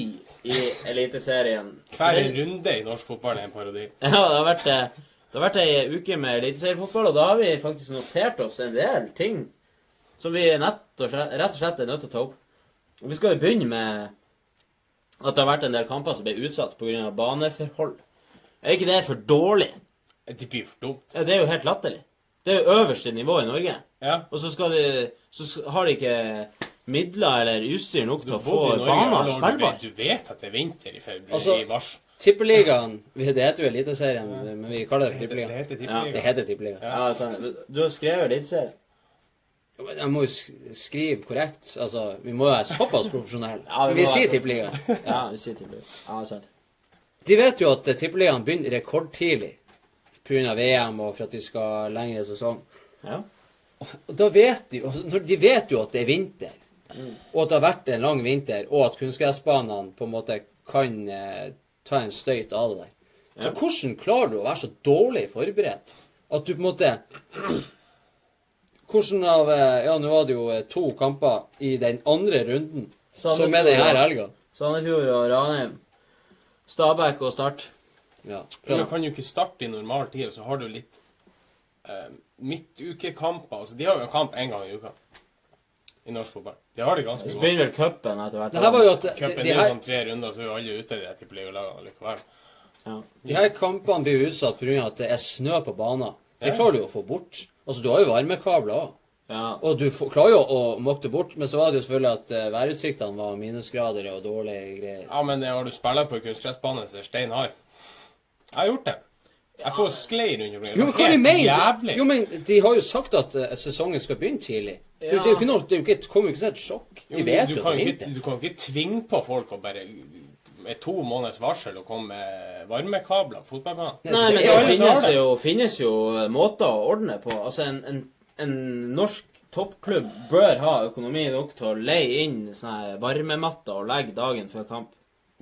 i Eliteserien. Hver Det- runde i norsk fotball er en parodi. Ja, det har vært, eh, det har vært ei uke med eliteseriefotball, og da har vi faktisk notert oss en del ting som vi og slett, rett og slett er nødt til å ta opp. Og Vi skal jo begynne med at det har vært en del kamper som ble utsatt pga. baneforhold. Er ikke det for dårlig? Det blir for dumt. Ja, Det er jo helt latterlig. Det er jo øverste nivå i Norge. Ja. Og så, skal de, så har de ikke midler eller utstyr nok til å få Bodde spillbar. Du vet- at det er vinter i februar Altså- i mars. Tippeligaen Det heter jo Eliteserien, men vi kaller det Tippeligaen. Det heter Tippeligaen. Ja, altså, du har skrevet Eliteserien. Jeg må jo skrive korrekt. Altså, vi må jo være såpass profesjonelle. Ja, vi vi sier Tippeligaen. Ja, vi sier Tippeligaen. Ja, sant. De vet jo at Tippeligaen begynner rekordtidlig pga. VM og for at de skal lengre sesong. Ja. Og da vet de, altså, når de vet jo at det er vinter, og at det har vært en lang vinter, og at kunstgressbanene på en måte kan eh, ta en støyt av det der. Så hvordan klarer du å være så dårlig forberedt at du på en måte Hvordan av eh, Ja, nå var det jo eh, to kamper i den andre runden, som er denne her helga. Sandefjord og Ranheim. Stabæk og Start. Ja. Men Du kan jo ikke starte i normal tid, og så har du litt eh, midtukekamper. Altså, de har jo en kamp én gang i uka i norsk fotball. De har det ganske godt. Spiller cupen etter hvert. Det her var jo at de, Cupen er jo her, sånn tre runder, så er jo alle ute i de tippeligalagene likevel. Ja. de her kampene blir utsatt pga. at det er snø på banen. Det klarer du jo å få bort. Altså, du har jo varmekabler òg. ja. Og du får, klarer jo å måke det bort, men så var det jo selvfølgelig at uh, værutsiktene var minusgrader og dårlige greier. Ja, men når du spiller på kunstgressbane som er stein hard Jeg har gjort det. Jeg får sklei rundt omkring. Jo, hva mener Jævlig. Jo, men de har jo sagt at uh, sesongen skal begynne tidlig. Det, det er jo ikke noe, det ikke, det kommer jo ikke som et sjokk. De jo, vet du jo kan at det jo er ikke, du kan jo ikke tvinge på folk å bare med to måneders varsel å komme med varmekabler på fotballbanen. Nei, men det det finnes jo, finnes jo måter å ordne på. Altså, en, en, en norsk toppklubb bør ha økonomi nok til å leie inn sånne varmematter og legge dagen før kamp.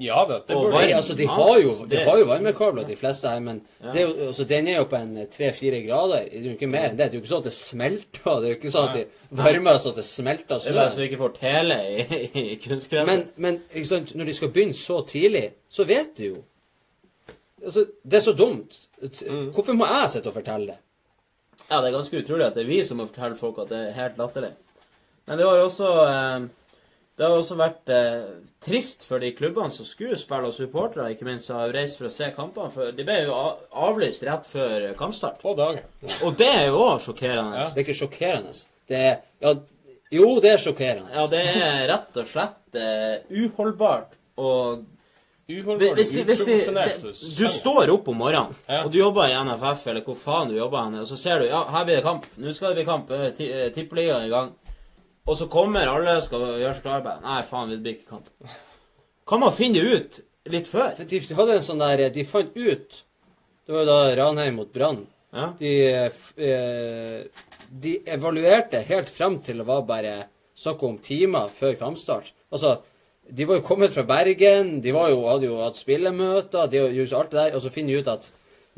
Ja da, det burde varm- altså, de har jo, de det- har jo varmekabler, de fleste her, men det er jo, altså, den er jo på en tre-fire grader. Det er jo ikke mer enn det. Det er jo ikke sånn at det smelter. Det er jo ikke sånn at de varmer så at det smelter Det er bare så du ikke får tele i, i kunstgresset. Men, men ikke sant, når de skal begynne så tidlig, så vet de jo. Altså, det er så dumt. Hvorfor må jeg sitte og fortelle det? Ja, det er ganske utrolig at det er vi som må fortelle folk at det er helt latterlig. Men det var jo også eh, Det har også vært eh, trist for de klubbene som skulle spille, og supportere, ikke minst, som har reist for å se kampene. For de ble jo avlyst rett før kampstart. På dagen. Og det er jo òg sjokkerende. Ja. Det er ikke sjokkerende. Det er Ja, jo, det er sjokkerende. Ja, det er rett og slett eh, uholdbart. Og Uholdbart, hvis de, hvis de, de, du står opp om morgenen, Ja. og du jobber i NFF, eller hvor faen du jobber henne, og så ser du ja, her blir det kamp. Nå skal det bli kamp. eh, eh, Tippeligaen i gang. Og så kommer alle og skal gjøre seg klare. Nei, faen, det blir ikke kamp. Kan man finne det ut litt før? De hadde en sånn der De fant ut Det var jo da Ranheim mot Brann. Ja. De, eh, de evaluerte helt frem til det var bare snakk om timer før kampstart. Altså, de var jo kommet fra Bergen, de var jo, hadde jo hatt spillemøter, de hadde gjort alt det der, og så finner de ut at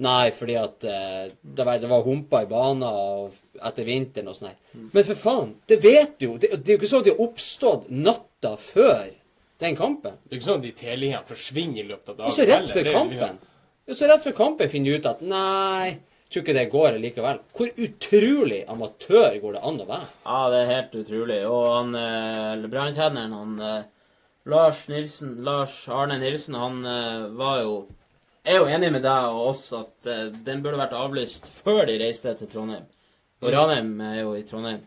Nei, fordi at eh, det, var, det var humper i banen etter vinteren og sånn her. Men for faen, det vet du jo. Det, det er jo ikke sånn at de har oppstått natta før den kampen. Det er ikke sånn at de telingene forsvinner i løpet av dagen. Og så rett før kampen. Ja, så rett før kampen finner du ut at nei, tror ikke det går likevel. Hvor utrolig amatør går det an å være? Ja, det er helt utrolig. Og han eh, branntenneren, han eh, Lars Nilsen, Lars Arne Nilsen, han eh, var jo er jo enig med deg og oss at uh, den burde vært avlyst før de reiste til Trondheim. Og Ranheim er jo i Trondheim.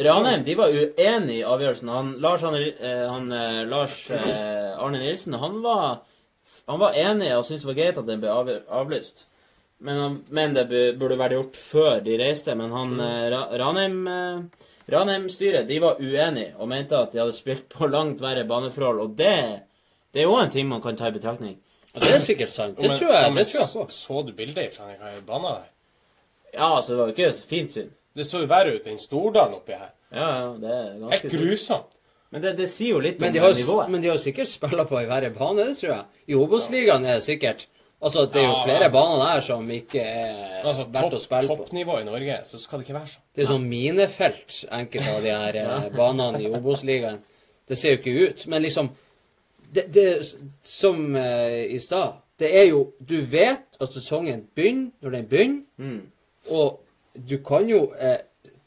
Ranheim de var uenig i avgjørelsen. Han, Lars, eh, han, eh, Lars Arne Nilsen han var, han var enig og syntes det var greit at den ble avlyst. Men, han, men det burde vært gjort før de reiste. Men han eh, Ranheim Ranheim-styret de var uenige og mente at de hadde spilt på langt verre baneforhold. Og det, det er jo en ting man kan ta i betraktning. Og det er sikkert sant. Det Men- tror jeg, ja, men det tror jeg på. Så, så du bildet fra den banen der? Ja, altså, det var jo ikke et fint syn. Det så jo verre ut enn Stordalen oppi her. Ja, ja, det er ganske... Helt er grusomt. Men det, det sier jo litt Men om de har, nivået. men de har sikkert spilla på ei verre bane, det tror jeg. I Obos-ligaen er det sikkert Altså, det er jo Ja. flere baner der som ikke er Altså, verdt å spille på. toppnivå i Norge, så skal det ikke være sånn. Det er sånn minefelt, enkelte av de her eh, banene i Obos-ligaen. Det ser jo ikke ut. Men liksom Det, det som eh, i stad Det er jo Du vet at sesongen begynner når den begynner, Mm. og du kan jo eh,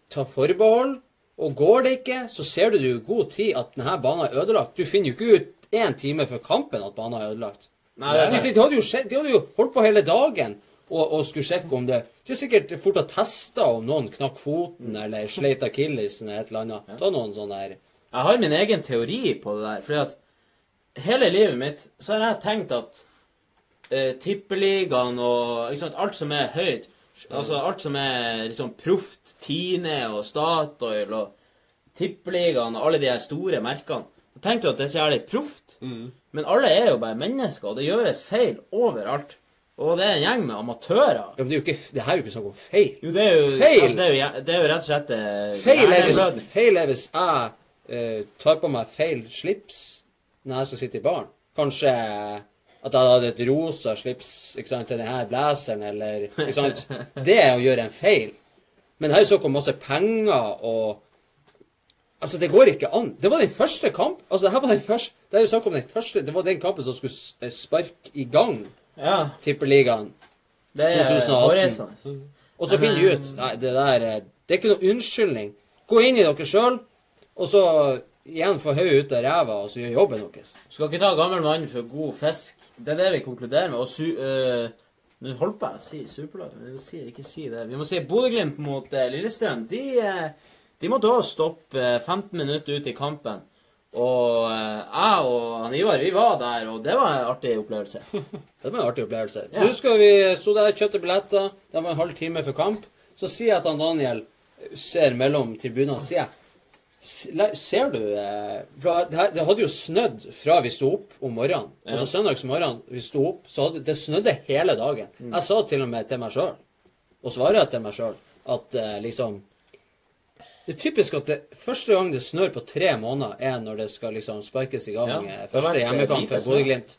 ta forbehold. Og går det ikke, så ser du jo i god tid at denne banen er ødelagt. Du finner jo ikke ut én time før kampen at banen er ødelagt. Nei, nei, De, de, hadde jo, de hadde jo holdt på hele dagen og, og skulle sjekke om det De har sikkert fort ha testa om noen knakk foten eller sleit akillesen eller et eller annet. Ta noen sånne der Jeg har min egen teori på det der. fordi at hele livet mitt så har jeg tenkt at eh, tippeligaen og sant, alt som er høyt Altså alt som er liksom proft, Tine og Statoil og tippeligaen og alle de her store merkene Jeg tenkte jo at det er så jævlig proft. Men alle er jo bare mennesker, og det gjøres feil overalt. Og det er en gjeng med amatører. Ja, men det er jo ikke, det her er jo ikke snakk om feil. Jo, det er jo, Feil! Altså, det, er jo, det er jo rett og slett eh, Feil er hvis, feil er hvis jeg eh, tar på meg feil slips når jeg skal sitte i baren. Kanskje at jeg hadde et rosa slips sant, til denne blazeren, eller ikke sant? Det er å gjøre en feil. Men det er jo snakk om masse penger og Altså, det går ikke an. Det var den første kamp. Altså, det var den første Det er jo snakk om den første Det var den kampen som skulle eh, sparke i gang Ja, Tippeligaen. det er 2018. hårreisende. Og så finner de ut Nei, det der eh, Det er ikke noe unnskyldning. Gå inn i dere sjøl, og så igjen få hodet ut av ræva, og så gjør jobben deres. Skal ikke ta gammel mann for god fisk. Det er det vi konkluderer med. Og su... Uh, Nå holdt på å si superlag. Vi må si, ikke si det. Vi må si Bodø-Glimt mot uh, Lillestrøm. De, uh, de måtte også stoppe eh, 15 minutter ut i kampen. Og jeg og han Ivar, vi var der, og det var en artig opplevelse. Det var en artig opplevelse. Ja. Nå skal vi stå der, kjøpte billetter. Det var en halv time før kamp. Så sier jeg at han Daniel ser mellom tribunene, sier jeg "S- la- Ser du eh, det, hadde jo snødd fra vi sto opp om morgenen. Altså søndagsmorgen vi sto opp, så hadde det snødde hele dagen. Mm. Jeg sa til og med til meg sjøl, og svarer til meg sjøl, at eh, liksom Det er typisk at det første gang det snør på tre måneder, er når det skal liksom sparkes i gang Ja, eh, første hjemmekamp for. Bodø-Glimt.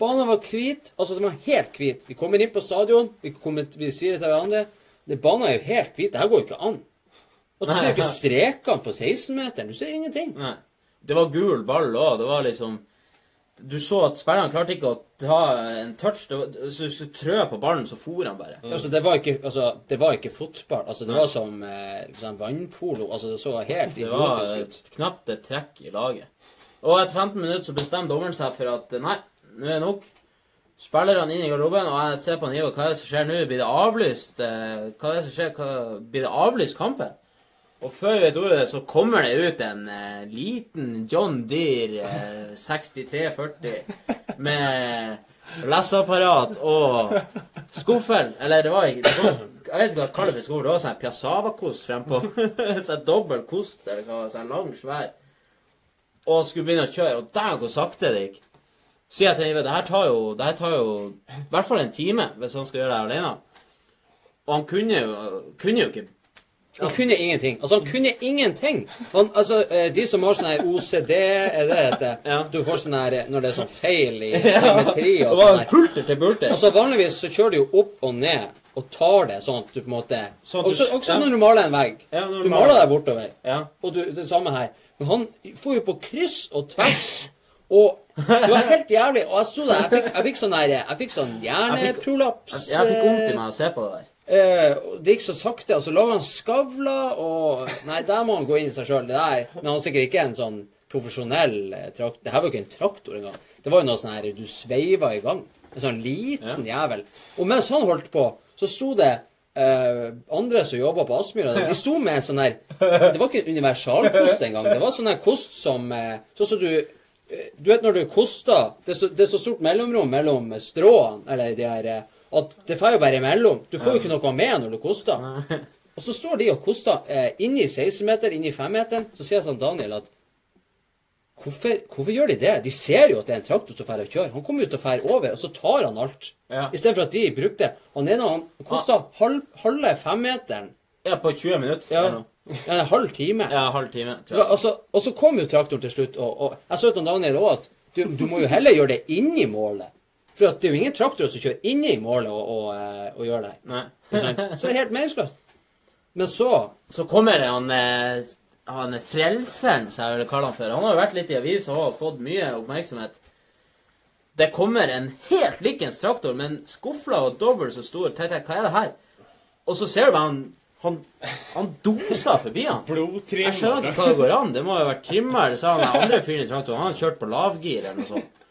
Banen var hvit. Altså, den var helt hvit. Vi kommer inn på stadion, vi, kommer, vi sier det til hverandre. Det Banen er jo helt hvit. Det her går jo ikke an. Og så ser du ikke strekene på 16-meteren. Du ser ingenting. Nei. Det var gul ball òg. Det var liksom Du så at spillerne klarte ikke å ta en touch. Det var, så hvis du trø på ballen, så for han bare. Altså, det var ikke, altså, det var ikke fotball. Altså, det var som eh, sånn vannpolo. Altså, det så helt Det var idiotisk ut. et, knapt et trekk i laget. Og etter 15 minutter så bestemte dommeren seg for at nei, nå er det nok. Spillerne inn i garderoben, og jeg ser på han hva er det som skjer nå? Blir det avlyst? Eh, Hva er det som skjer? Hva, blir det avlyst kampen? Og før vi vet ordet, så kommer det ut en eh, liten John Deere eh, 6340 med leseapparat og skuffel. Eller det var ikke det Jeg vet ikke hva jeg kaller det for skuffel. Det var sånn her frempå. sånn dobbel kost, eller hva. Sånn lang, svær. Og skulle begynne å kjøre. Og der hvor sakte det gikk. Sier jeg til det her tar jo Det her tar jo i hvert fall en time hvis han skal gjøre det alene. Og han kunne jo, kunne jo ikke Han kunne ingenting. Altså, han kunne ingenting. Han, altså, eh, de som har sånn her OCD, er det det? Ja. Du får sånn her Når det er sånn feil i symmetri og sånn her. hulter til bulter. Altså, vanligvis så kjører du jo opp og ned og tar det sånn at du på en måte Sånn du- Også, også ja. når du maler en vegg. Ja, du maler. deg bortover. Ja. Og du, det samme her. Men han får jo på kryss og tvers. Og det var helt jævlig. Og jeg sto der, jeg fikk, jeg fikk sånn der Jeg fikk sånn hjerneprolaps. Jeg fikk vondt i meg å se på det der. Eh, det gikk så sakte, og så lå han skavla, og Nei, der må han gå inn i seg sjøl. Men han er sikkert ikke en sånn profesjonell eh, traktor. Det her var jo ikke en traktor engang. Det var jo noe sånn her du sveiva i gang. En sånn liten jævel. Og mens han holdt på, så sto det eh, andre som jobba på Aspmyra. De sto med en sånn her Det var ikke en universalkost engang. Det var sånn her kost som eh, Sånn som du eh, Du vet når du koster Det er så, det er så stort mellomrom mellom stråene, eller de her eh, At det får jo bare imellom. Du får jo ikke noe med når du koster. Og så står de og koster eh, inni 16-meter, inni 5-meteren. Så sier jeg sånn Daniel at hvorfor, hvorfor gjør de det? De ser jo at det er en traktor som drar og kjører. Han kommer jo til å dra over, og så tar han alt. Ja. I stedet for at de brukte Han ene han kosta halv, halve femmeteren. Ja, på 20 minutter. Ja. eller. Ja, en halv time. Ja, halv time. Var, altså, og så kom jo traktoren til slutt, og, og jeg sa til Daniel òg at du, du må jo heller gjøre det inni målet. For at det er jo ingen traktorer som kjører inni målet og, og, eh, og gjør det her. Nei. Så det er helt meningsløst. Men så Så kommer det han eh, han er frelseren, som jeg vil kalle han for. Han har jo vært litt i avisa og fått mye oppmerksomhet. Det kommer en helt likens traktor, men skufla og dobbelt så stor. Tenk, hva er det her? Og så ser du bare han han, han doser forbi han. Jeg skjønner ikke hva det går an. Det må jo ha vært trimmer. eller så han den andre fyren i traktoren. Han har kjørt på lavgir eller noe sånt.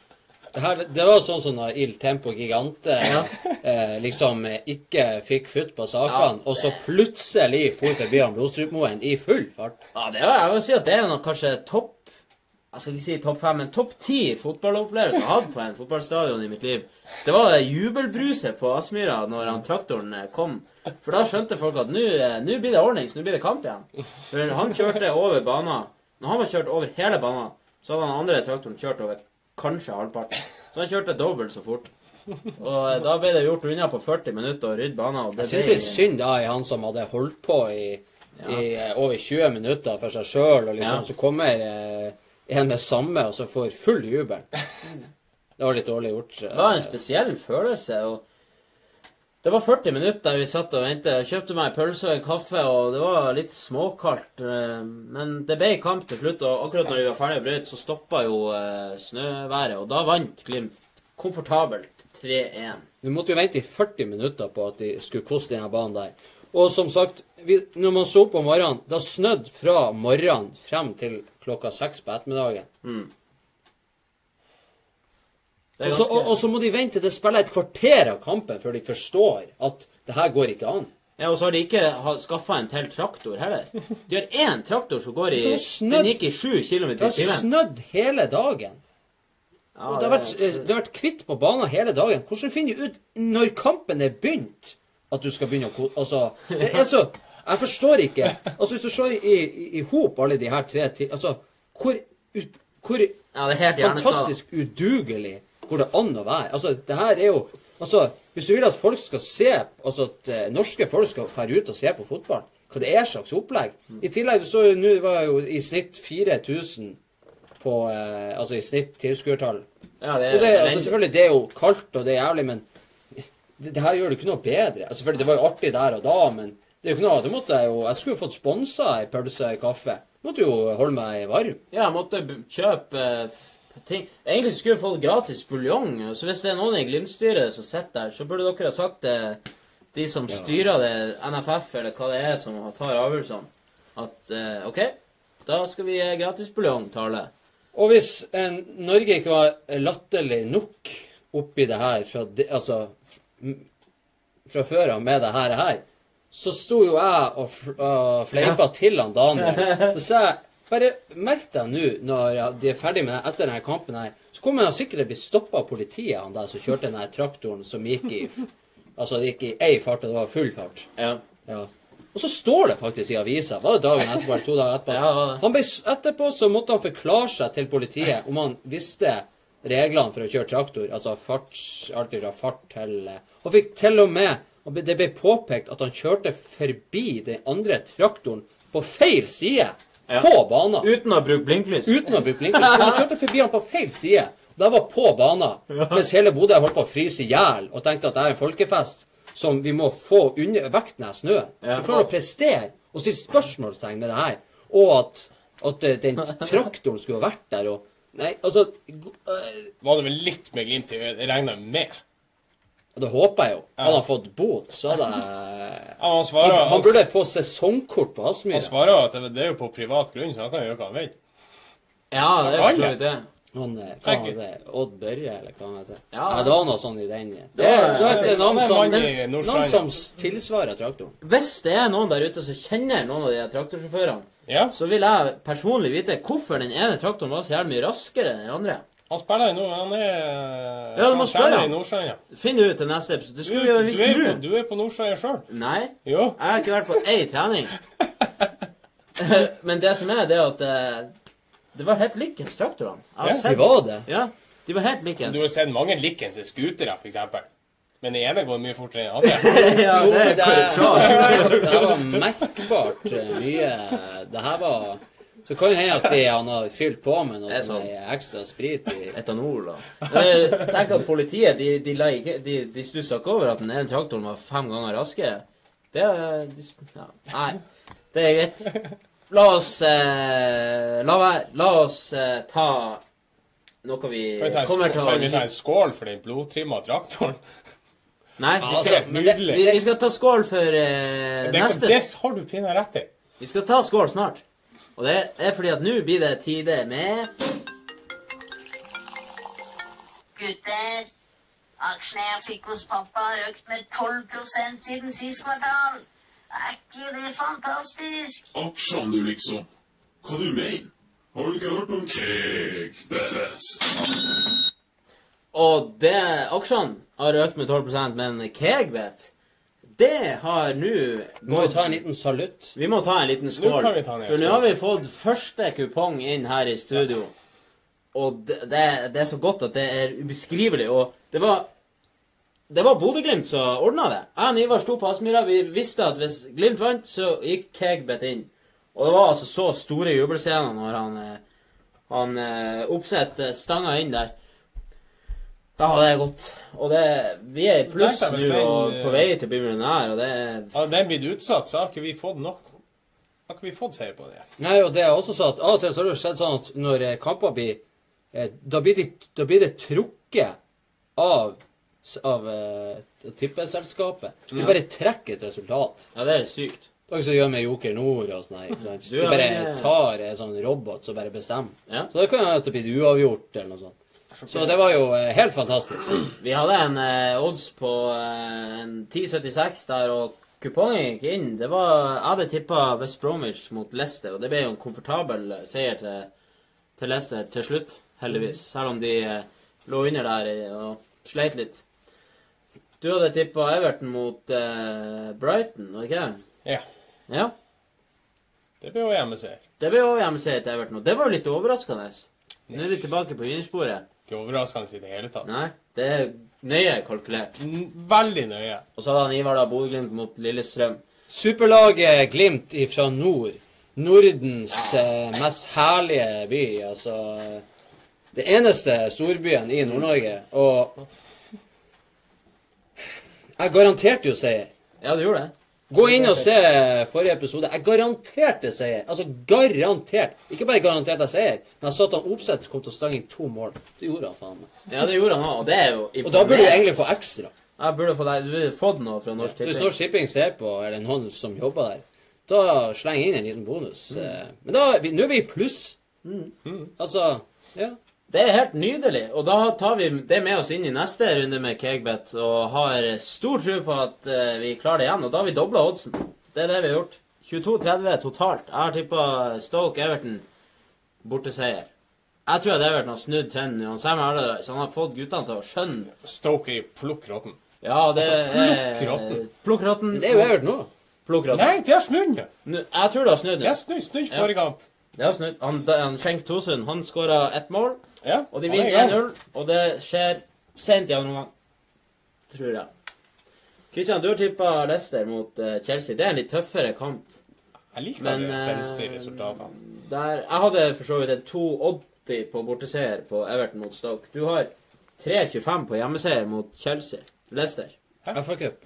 Det, her, det var sånn som når Il Tempo Gigante eh, liksom eh, ikke fikk futt på sakene, Ja, og så plutselig for forbi han Blodstrupmoen i full fart. Ja, det var, jeg vil si at det er noe, kanskje topp Jeg skal ikke si topp fem, men topp ti fotballopplevelser jeg har hatt på en fotballstadion i mitt liv. Det var det jubelbruset på Aspmyra når han traktoren eh, kom. For da skjønte folk at nå eh, blir det ordnings, nå blir det kamp igjen. For han kjørte over banen. Når han var kjørt over hele banen, så hadde han andre traktoren kjørt over kanskje halvparten. Så han kjørte dobbelt så fort. Og eh, da ble det gjort unna på 40 minutter og rydde banen. Jeg syns det litt synd da i han som hadde holdt på i, i eh, over 20 minutter for seg sjøl, og liksom, Ja. så kommer eh, en med samme, og så får full jubel. Det var litt dårlig gjort. Det var en spesiell følelse. og Det var 40 minutter der vi satt og ventet. Jeg kjøpte meg en pølse og en kaffe, og det var litt småkaldt. eh, Men det ble kamp til slutt, og akkurat når vi var ferdig å brøyte, så stoppa jo eh, snøværet, og da vant Glimt komfortabelt 3-1. Vi måtte jo vente i 40 minutter på at de skulle koste denne banen der. Og som sagt, vi, når man så opp om morgenen, da snødde fra morgenen frem til klokka seks på ettermiddagen. Er så, ganske- og, så må de vente til det spiller et kvarter av kampen før de forstår at det her går ikke an. Ja, Og så har de ikke skaffa en til traktor heller. De har én traktor som går i. Den gikk i 7 km Det har snødd hele dagen. Ja, Og det har vært, eh, det har vært kvitt på banen hele dagen. Hvordan finner du ut når kampen er begynt, at du skal begynne å Altså, det er så Jeg forstår ikke. Altså, Hvis du ser i, i, i hop alle de her tre ti... Altså, hvor, ut- hvor Ja, fantastisk udugelig går det an å være? Altså, det her er jo Altså, hvis du vil at folk skal se Altså, at eh, norske folk skal dra ut og se på fotball, hva det er slags opplegg. I tillegg så jo nå var jo i snitt 4000 på eh, Altså i snitt tilskuertall. Ja, det Og det, altså selvfølgelig, det er jo kaldt, og det er jævlig, men det, det her gjør det ikke noe bedre. Altså, selvfølgelig, det var jo artig der og da, men det er jo ikke noe, det måtte jeg jo Jeg skulle jo fått sponsa ei pølse og kaffe. Måtte jo holde meg varm. Ja, jeg måtte kjøpe eh, ting. Egentlig skulle vi fått gratis buljong. Så hvis det er noen i Glimt-styret som sitter der, så burde dere ha sagt det de som styrer det, NFF eller hva det er som tar avgjørelsene, at eh, OK, da skal vi gi gratis buljong til alle. Og hvis eh, Norge ikke var latterlig nok oppi det her fra, de, altså, fra før av med det her, her, så sto jo jeg og, og fleipa til han Daniel. Så sa jeg bare merk deg nå, når de er ferdig med det etter denne kampen her, så kommer han sikkert til å bli stoppa av politiet, han der som kjørte den traktoren som gikk i Altså, det gikk i ei fart, og det var full fart. Ja. Ja. Og så står det faktisk i avisa, var det dagen etterpå eller to dager etterpå, Ja, han ble, etterpå så måtte han forklare seg til politiet om han visste reglene for å kjøre traktor, altså farts, alt fra fart til eh, Han fikk til og med Det ble påpekt at han kjørte forbi den andre traktoren på feil side Ja. på banen. Uten å bruke blinklys. Uten å bruke blinklys. Han kjørte forbi han på feil side. Da var på banen. Mens hele Bodø holdt på å fryse i hjel og tenkte at det er en folkefest som vi må få under vekk den snøen. Ja. For klarer å prestere og stille spørsmålstegn med det her. Og at, at eh, den traktoren skulle ha vært der og Nei, altså Var det vel litt med glimt i øyet? Det regner jeg med. Det håper jeg jo. Hadde han fått bot, så hadde jeg Ja, han svarer, Han, han burde få sesongkort på han Aspmyra. svarer at det, det er jo på privat grunn, så han kan gjøre hva han vil. Ja, det er for så vidt det. Han, eh, hva han heter Odd Børre, eller hva han heter? Ja. Ja, det var noe sånn i den. Det, Det var- det er noen er som, mann noen som tilsvarer traktoren. Hvis det er noen der ute som kjenner noen av de traktorsjåførene, Ja, så vil jeg personlig vite hvorfor den ene traktoren var så jævlig mye raskere enn den andre. Han spiller i nord... Han er Ja, du må spørre han. i Nordstrand, ja. Finn ut til neste episode. Det Du, vi visst nå. du er på Nordstrand sjøl. Nei, Jo. jeg har ikke vært på ei trening. Men det som er, det er at eh, det var helt likens traktorene. Jeg har Ja, De var det. Ja, de var helt likens. Du har sett mange likens scootere, eksempel. Men den ene går mye fortere enn den andre. ja, det, det er det, klart. det her var merkbart eh, mye Det her var Så kan det hende at de, han har fylt på med noe sånn ekstra sprit i Etanol da. Jeg tenker at politiet de, de, like, de, de stussa ikke over at den ene traktoren var fem ganger raskere. Det de, ja, Nei, det er greit. La oss eh, La. La oss eh, ta noe vi kommer til til kan vi ta en skål for den blodtrimma traktoren? Nei, vi Altså, skal, men det- vi, vi skal ta skål for eh, Det, neste det har du pinadø rett i. Vi skal ta skål snart. Og det er fordi at nå blir det tide med Gutter, aksjene jeg fikk hos pappa har økt med 12 siden sist kvartal. Er ikke det fantastisk? Aksjene, du, liksom. Hva du mener? Har du ikke hørt om Kegbet? Og det aksjene har økt med 12% men Kegbet, det har nå Må vi ta en liten salutt? Vi må ta en liten skål. en For nå har vi fått første kupong inn her i studio. Og det, det, det er så godt at det er ubeskrivelig. Og det var det var Bodø-Glimt som ordna det. Jeg og Ivar sto på Aspmyra. Vi visste at hvis Glimt vant, så gikk Kegbet inn. Og det var altså så store jubelscener når han, eh, han eh, Oppsett eh, stanga inn der. Ja, det er godt. Og det, vi er i pluss nå og på vei til å bli millionær, og det er Hadde den blitt utsatt, så har ikke vi fått nok Har ikke vi fått seier på det. Nei, og det er også sånn at av og til så har det skjedd sånn at når eh, kamper blir eh, Da blir det, da blir det trukket av, av uh, tippeselskapet. De bare trekker et resultat. Ja, det er sykt. Det er ikke som gjør med Joker Nord og sånn. ikke sant? Du Du bare tar en sånn robot som bare bestemmer. Ja. Så det kan jo at det blir uavgjort eller noe sånt. Så det var jo eh, helt fantastisk. Vi hadde en eh, odds på eh, en 10,76 der, og kupongen gikk inn. Det var, Jeg hadde tippa West Bromwich mot Leicester, og det ble jo en komfortabel eh, seier til, til Leicester til slutt, heldigvis. Selv om de eh, lå under der eh, og sleit litt. Du hadde tippa Everton mot Brighton, var det ikke det? Ja. Ja. Det blir jo hjemmeseier. Det ble jo hjemmeseier til Everton, og det var jo litt overraskende. Nå er de tilbake på vinnersporet. Ikke overraskende i det hele tatt. Nei, det er nøye kalkulert. N- Veldig nøye. Og så hadde han Ivar da Bodø-Glimt mot Lillestrøm. Superlaget Glimt fra nord. Nordens eh, mest herlige by. Altså Det eneste storbyen i Nord-Norge. Og jeg garanterte jo seier. Ja, du gjorde det. Gå inn og se forrige episode. Jeg garanterte seier. Altså garantert. Ikke bare garanterte jeg seier, men jeg sa at han Opseth kom til å stange inn to mål. Det gjorde han faen meg. Ja, det gjorde han òg, og det er jo Og da burde du egentlig få ekstra. Jeg burde få deg, Du burde fått noe fra Norsk Så hvis Norsk Shipping ser på, eller noen som jobber der, da sleng inn en liten bonus. Mm. Men da, nå er vi i pluss. Altså, ja. Det er helt nydelig, og da tar vi det med oss inn i neste runde med Kegbet og har stor tro på at eh, vi klarer det igjen. Og da har vi dobla oddsen. Det er det vi har gjort. 22-30 totalt. Jeg har tippa Stoke Everton borteseier. Jeg tror at Everton har snudd trenden nå. Sam Allardyce han har fått guttene til å skjønne Stoke er i plukk råtten. Ja, det er Plukk råtten. Det er jo Everton nå. Plukkrotten. Nei, det har snudd Jeg tror det har snudd. Det Ja. har snudd snudd forrige kamp. Det har snudd. Han, han Schenk Tosund han skåra ett mål. Ja, Og de er vinner 1-0, og det skjer sent i andre omgang. Tror jeg. Kristian, du har tippa Leicester mot uh, Chelsea. Det er en litt tøffere kamp. Jeg liker Men, de spenstige eh, resultatene. Der, jeg hadde for så vidt en 2,80 på borteseier på Everton mot Stoke. Du har 3,25 på hjemmeseier mot Chelsea. Leicester. FA Cup.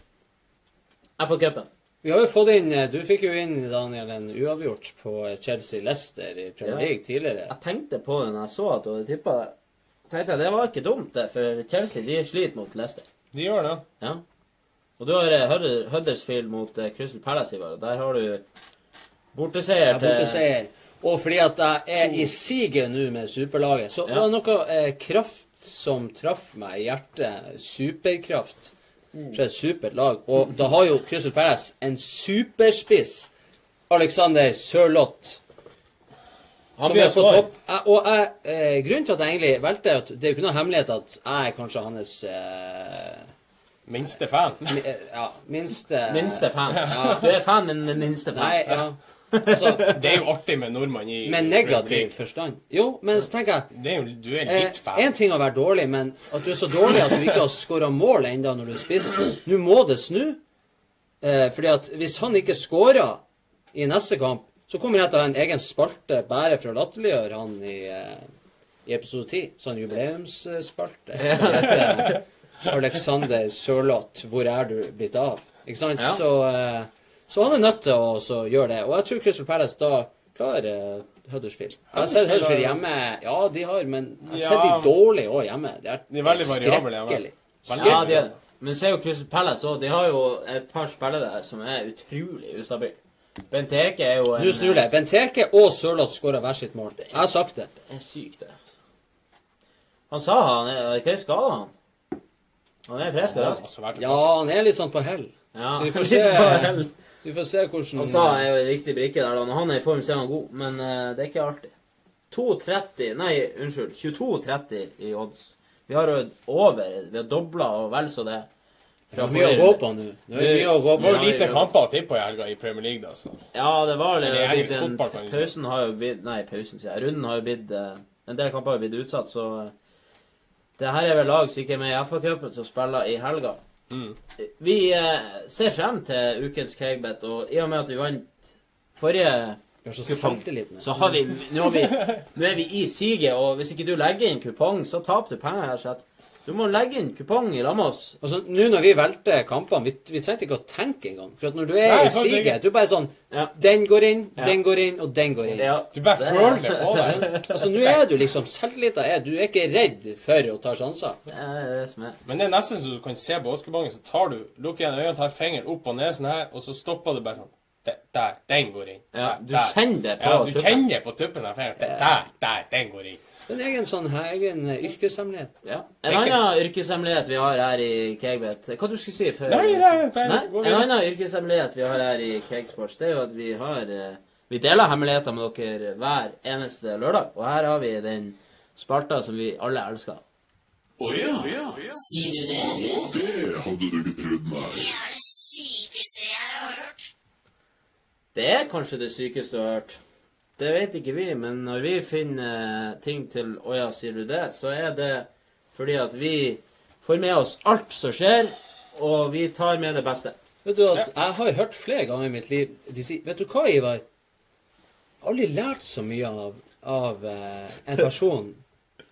FA-cupen. Vi har jo fått inn eh, Du fikk jo inn, Daniel, en uavgjort på Chelsea-Leicester i Premier Ja. League tidligere. Jeg tenkte på det når jeg så at du hadde tippa det. tenkte jeg, Det var ikke dumt, det, for Chelsea de sliter mot Leicester. De gjør det. Ja. Og du har eh, Huddersfield mot eh, Crystal Palace i år. Der har du borteseier Jeg borteseier. Og fordi at jeg er i siget nå med superlaget, så Ja. var det noe eh, kraft som traff meg i hjertet. Superkraft. Fra et supert lag. Og da har jo Crystal Palace en superspiss. Alexander Sørloth. Han Som blir er på topp. Og jeg, eh, grunnen til at jeg egentlig valgte at Det er jo ikke noe hemmelighet at jeg er kanskje hans eh, Minste fan. mi, eh, Ja, minste Minste fan. Du er fan, men minste fan. Nei, ja. Altså, Det er jo artig med nordmann i med negativ forstand. Jo, men så tenker jeg Det er jo, du er Eh, litt fan. en ting å være dårlig, men at du er så dårlig at du ikke har skåra mål ennå når du spiser spiss Nå må det snu. Eh, fordi at hvis han ikke skårer i neste kamp, så kommer jeg til å ha en egen spalte bare for å latterliggjøre han i, eh, i episode 10. Sånn jubileumsspalte. Som heter Alexander Sørloth, 'Hvor er du blitt av?' Ikke sant? Ja. Så, eh, så han er nødt til å så gjøre det. Og jeg tror Crystal Palace da klarer eh, Huddersfield. Jeg har sett Huddersfield hjemme. Ja, de har, men jeg har sett de dårlig òg hjemme. De er, De er veldig variable hjemme. Veldig. Ja, de er. Men se jo Crystal Palace òg. De har jo et par spillere der som er utrolig ustabile. Benteke er jo en Nå snur det. Benteke og Sørloth skåra hver sitt mål. Jeg har sagt det. Det er sykt, det. Han sa han er Hva er skada, han? Han er frisk og rask. Ja, han er litt sånn på hell. Ja, Så vi får se, på hell. så vi får se hvordan Han sa er jo en riktig brikke der, da. Når han er i form, så er han god. Men uh, det er ikke alltid. 2,30 Nei, unnskyld. 22,30 i odds. Vi har jo over. Vi har dobla og vel så det. Det er mye å gå på nå. Det er mye å gå Det var jo lite kamper å tippe på i helga i Premier League, da. Så. Ja, det var Det er blitt en. Pausen har jo blitt Nei, pausen, sier jeg. Runden har jo blitt eh, En del kamper har jo blitt utsatt, så eh, Det her er vel lag sikkert med i FA-cupen som spiller i helga. Mm. Vi eh, ser frem til ukens Cagbet, og i og med at vi vant forrige kupong, så har vi Nå, har vi, nå er vi i siget, og hvis ikke du legger inn kupong, så taper du penger. her, så Du må legge inn kupong i lag med oss. Altså, Nå når vi valgte kampene, vi, vi trengte ikke å tenke engang. For at når du er Nei, i siget, du er bare sånn Ja. Den går inn, Ja. den går inn, og den går inn. Ja, Du bare føler det på deg. Altså, nå er du liksom Selvtilliten er Du er ikke redd for å ta sjanser. Det er det som er. Men det er nesten så du kan se på oddskupongen, så tar du, lukker igjen øynene, tar fingeren opp og ned sånn her, og så stopper du bare sånn. Der, der den går inn. Ja, Der, du der. kjenner det på Ja, du tuppen. kjenner på tuppen. Der, der, den går inn. En egen sånn her, egen eh, yrkeshemmelighet. Ja. En annen yrkeshemmelighet vi har her i Kegbet Hva du skulle si før? Nei, nei, nei, Nei, En annen yrkeshemmelighet vi har her i Kegsports, det er jo at vi har eh, Vi deler hemmeligheter med dere hver eneste lørdag. Og her har vi den spalta som vi alle elsker. Å ja, ja, ja. Sier du det? Det hadde du ikke trodd, nei. Det er det sykeste jeg har hørt. Det er kanskje det sykeste du har hørt. Det vet ikke vi, men når vi finner ting til Å ja, sier du det? Så er det fordi at vi får med oss alt som skjer, og vi tar med det beste. Vet du at Jeg har hørt flere ganger i mitt liv de sier Vet du hva, Ivar? Jeg har aldri lært så mye av, av eh, en person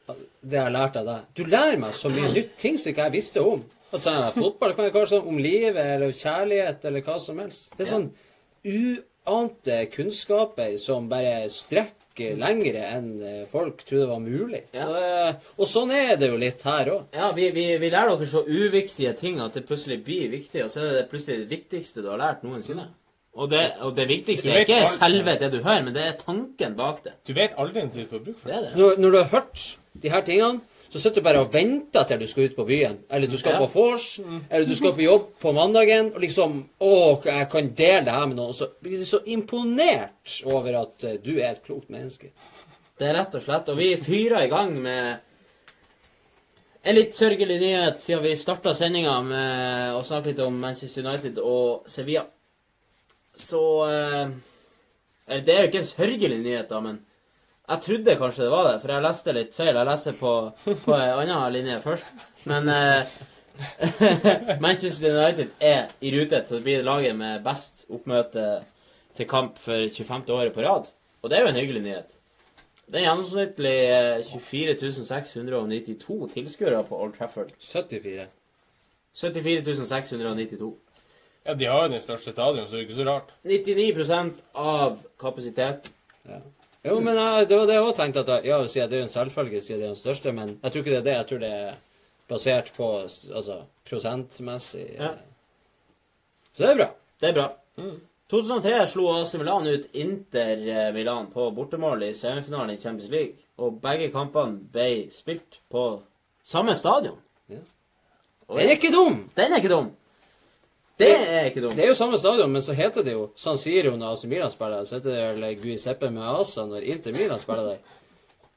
det jeg har lært av deg. Du lærer meg så mye nytt, ting som ikke jeg visste om. At sånn, fotball kan jeg kanskje om livet eller kjærlighet eller hva som helst. Det er sånn uante kunnskaper som bare strekker lengre enn eh, folk trodde var mulig. Så, eh, og sånn er det jo litt her òg. Ja, vi, vi, vi lærer dere så uviktige ting at det plutselig blir viktig, og så er det plutselig det viktigste du har lært noensinne. Og det, og det viktigste er ikke alt. selve det du hører, men det er tanken bak det. Du vet aldri tid du får bruk for Det det. er det. Når, når du har hørt de her tingene, så sitter du bare og venter til du skal ut på byen. Eller du skal Ja. på vors, eller du skal på jobb på mandagen, og liksom Å, jeg kan dele det her med noen. Og så blir du så imponert over at eh, du er et klokt menneske. Det er rett og slett. Og vi fyrer i gang med en litt sørgelig nyhet siden vi starta sendinga med å snakke litt om Manchester United og Sevilla. Så eh, det er jo ikke en sørgelig nyhet, da, men jeg trodde kanskje det var det, for jeg leste litt feil. Jeg leste på, på en annen linje først. Men eh, Manchester United er i rute til å bli laget med best oppmøte til kamp for 25. året på rad. Og det er jo en hyggelig nyhet. Det er gjennomsnittlig eh, 24 692 tilskuere på Old Trafford. 74. 74 692. Ja, De har jo den største stadion, så det er ikke så rart. 99% av kapasitet. Jo, men jeg, det var det jeg òg tenkte. at jeg, Ja, siden det er jo en selvfølge, siden det er den største, men jeg tror ikke det er det. Jeg tror det er basert på altså, prosentmessig. Ja. Så det er bra. Det er bra. 2003 slo AC Milan ut Inter eh, Milan på bortemål i semifinalen i Champions League. Og begge kampene ble spilt på samme stadion. Ja. Den er ikke dum! Den er ikke dum! Det er ikke dumt. Det er jo samme stadion, men så heter det jo San Siro når AC Milan spiller. Så heter det vel Guiseppe med Asa når Inter Milan spiller der.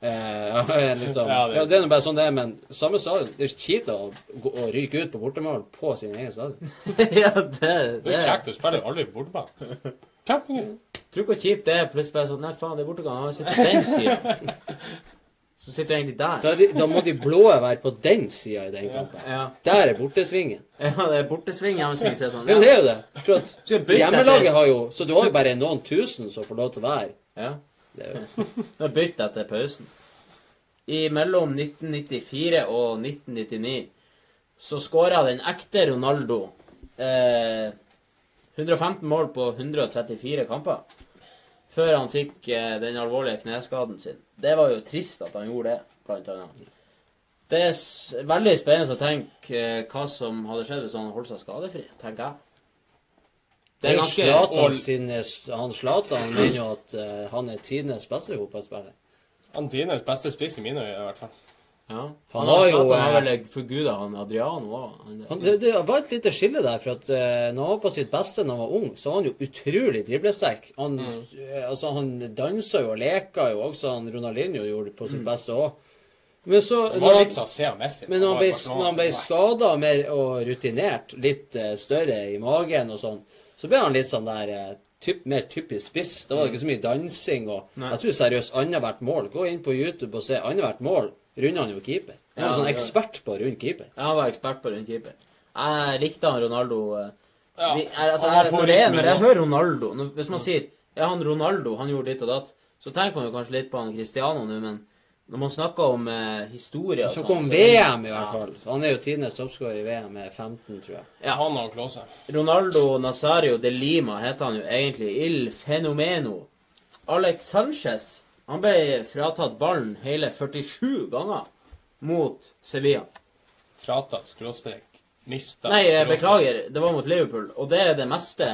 Eh, liksom. Ja, ja, det- det, er nå bare sånn det er, men samme stadion. Det er kjipt å, gå- å ryke ut på bortemål på sin egen stadion. ja, det, Det er det er kjekt, du spiller aldri på bortebane. Campingen. Tror du hvor kjipt det er plutselig bare sånn Nei, faen, det er bortegang. Han sitter på den sida. Så sitter du egentlig der. Da, er de, da må de blå være på den sida i den kampen. Ja, Der er bortesvingen. ja det er bortesving. hjemmesving, så er sånn. Ja, det er jo det. At Hjemmelaget har jo Så du har jo bare noen tusen som får lov til å være. Ja. Det er jo Det var bytt etter pausen. I mellom 1994 og 1999 så skåra den ekte Ronaldo eh, 115 mål på 134 kamper. Før han fikk eh, den alvorlige kneskaden sin. Det var jo trist at han gjorde det, blant annet. Det er veldig spennende å tenke eh, hva som hadde skjedd hvis han holdt seg skadefri, tenker jeg. Det er ganske Zlatan sine Han Zlatan mener jo at eh, han er tidenes beste fotballspiller. Han tidenes beste spiss i mine øyne, i hvert fall. Ja. Han Han har har jo, Han har eh, vel forguda han Adriano òg. Det, det var et lite skille der, for at uh, når han var på sitt beste når han var ung, så var han jo utrolig driblesterk. Han, mm. altså, han dansa jo og leka jo også, han Ronaldinho gjorde på sitt beste òg. Men så når han, sånn men når han ble, når ble skada mer og rutinert, litt uh, større i magen og sånn, så ble han litt sånn der uh, typ, mer typisk spiss. Da var det ikke så mye dansing og Nei. Jeg tror seriøst annethvert mål Gå inn på YouTube og se annethvert mål runder han jo keeper. Han var Ja, sånn ekspert på å runde keeper. Ja, han var ekspert på rundkeeper. Jeg likte han Ronaldo eh, Ja, vi, altså, jeg, når, jeg, når jeg hører Ronaldo når, Hvis man sier ja, han Ronaldo, han gjorde ditt og datt, så tenker man jo kanskje litt på han Cristiano nå, men når man snakker om eh, historie og Snakk sånn, om så VM, i hvert fall. Han er jo tidenes toppskårer i VM med 15, tror jeg. Ja, han og Klåse. Ronaldo Nazario de Lima heter han jo egentlig. Il Fenomeno. Alex Sanchez han ble fratatt ballen hele 47 ganger mot Sevilla. Fratatt, skråstrek. Mista. Nei, jeg beklager. Det var mot Liverpool. Og det er det meste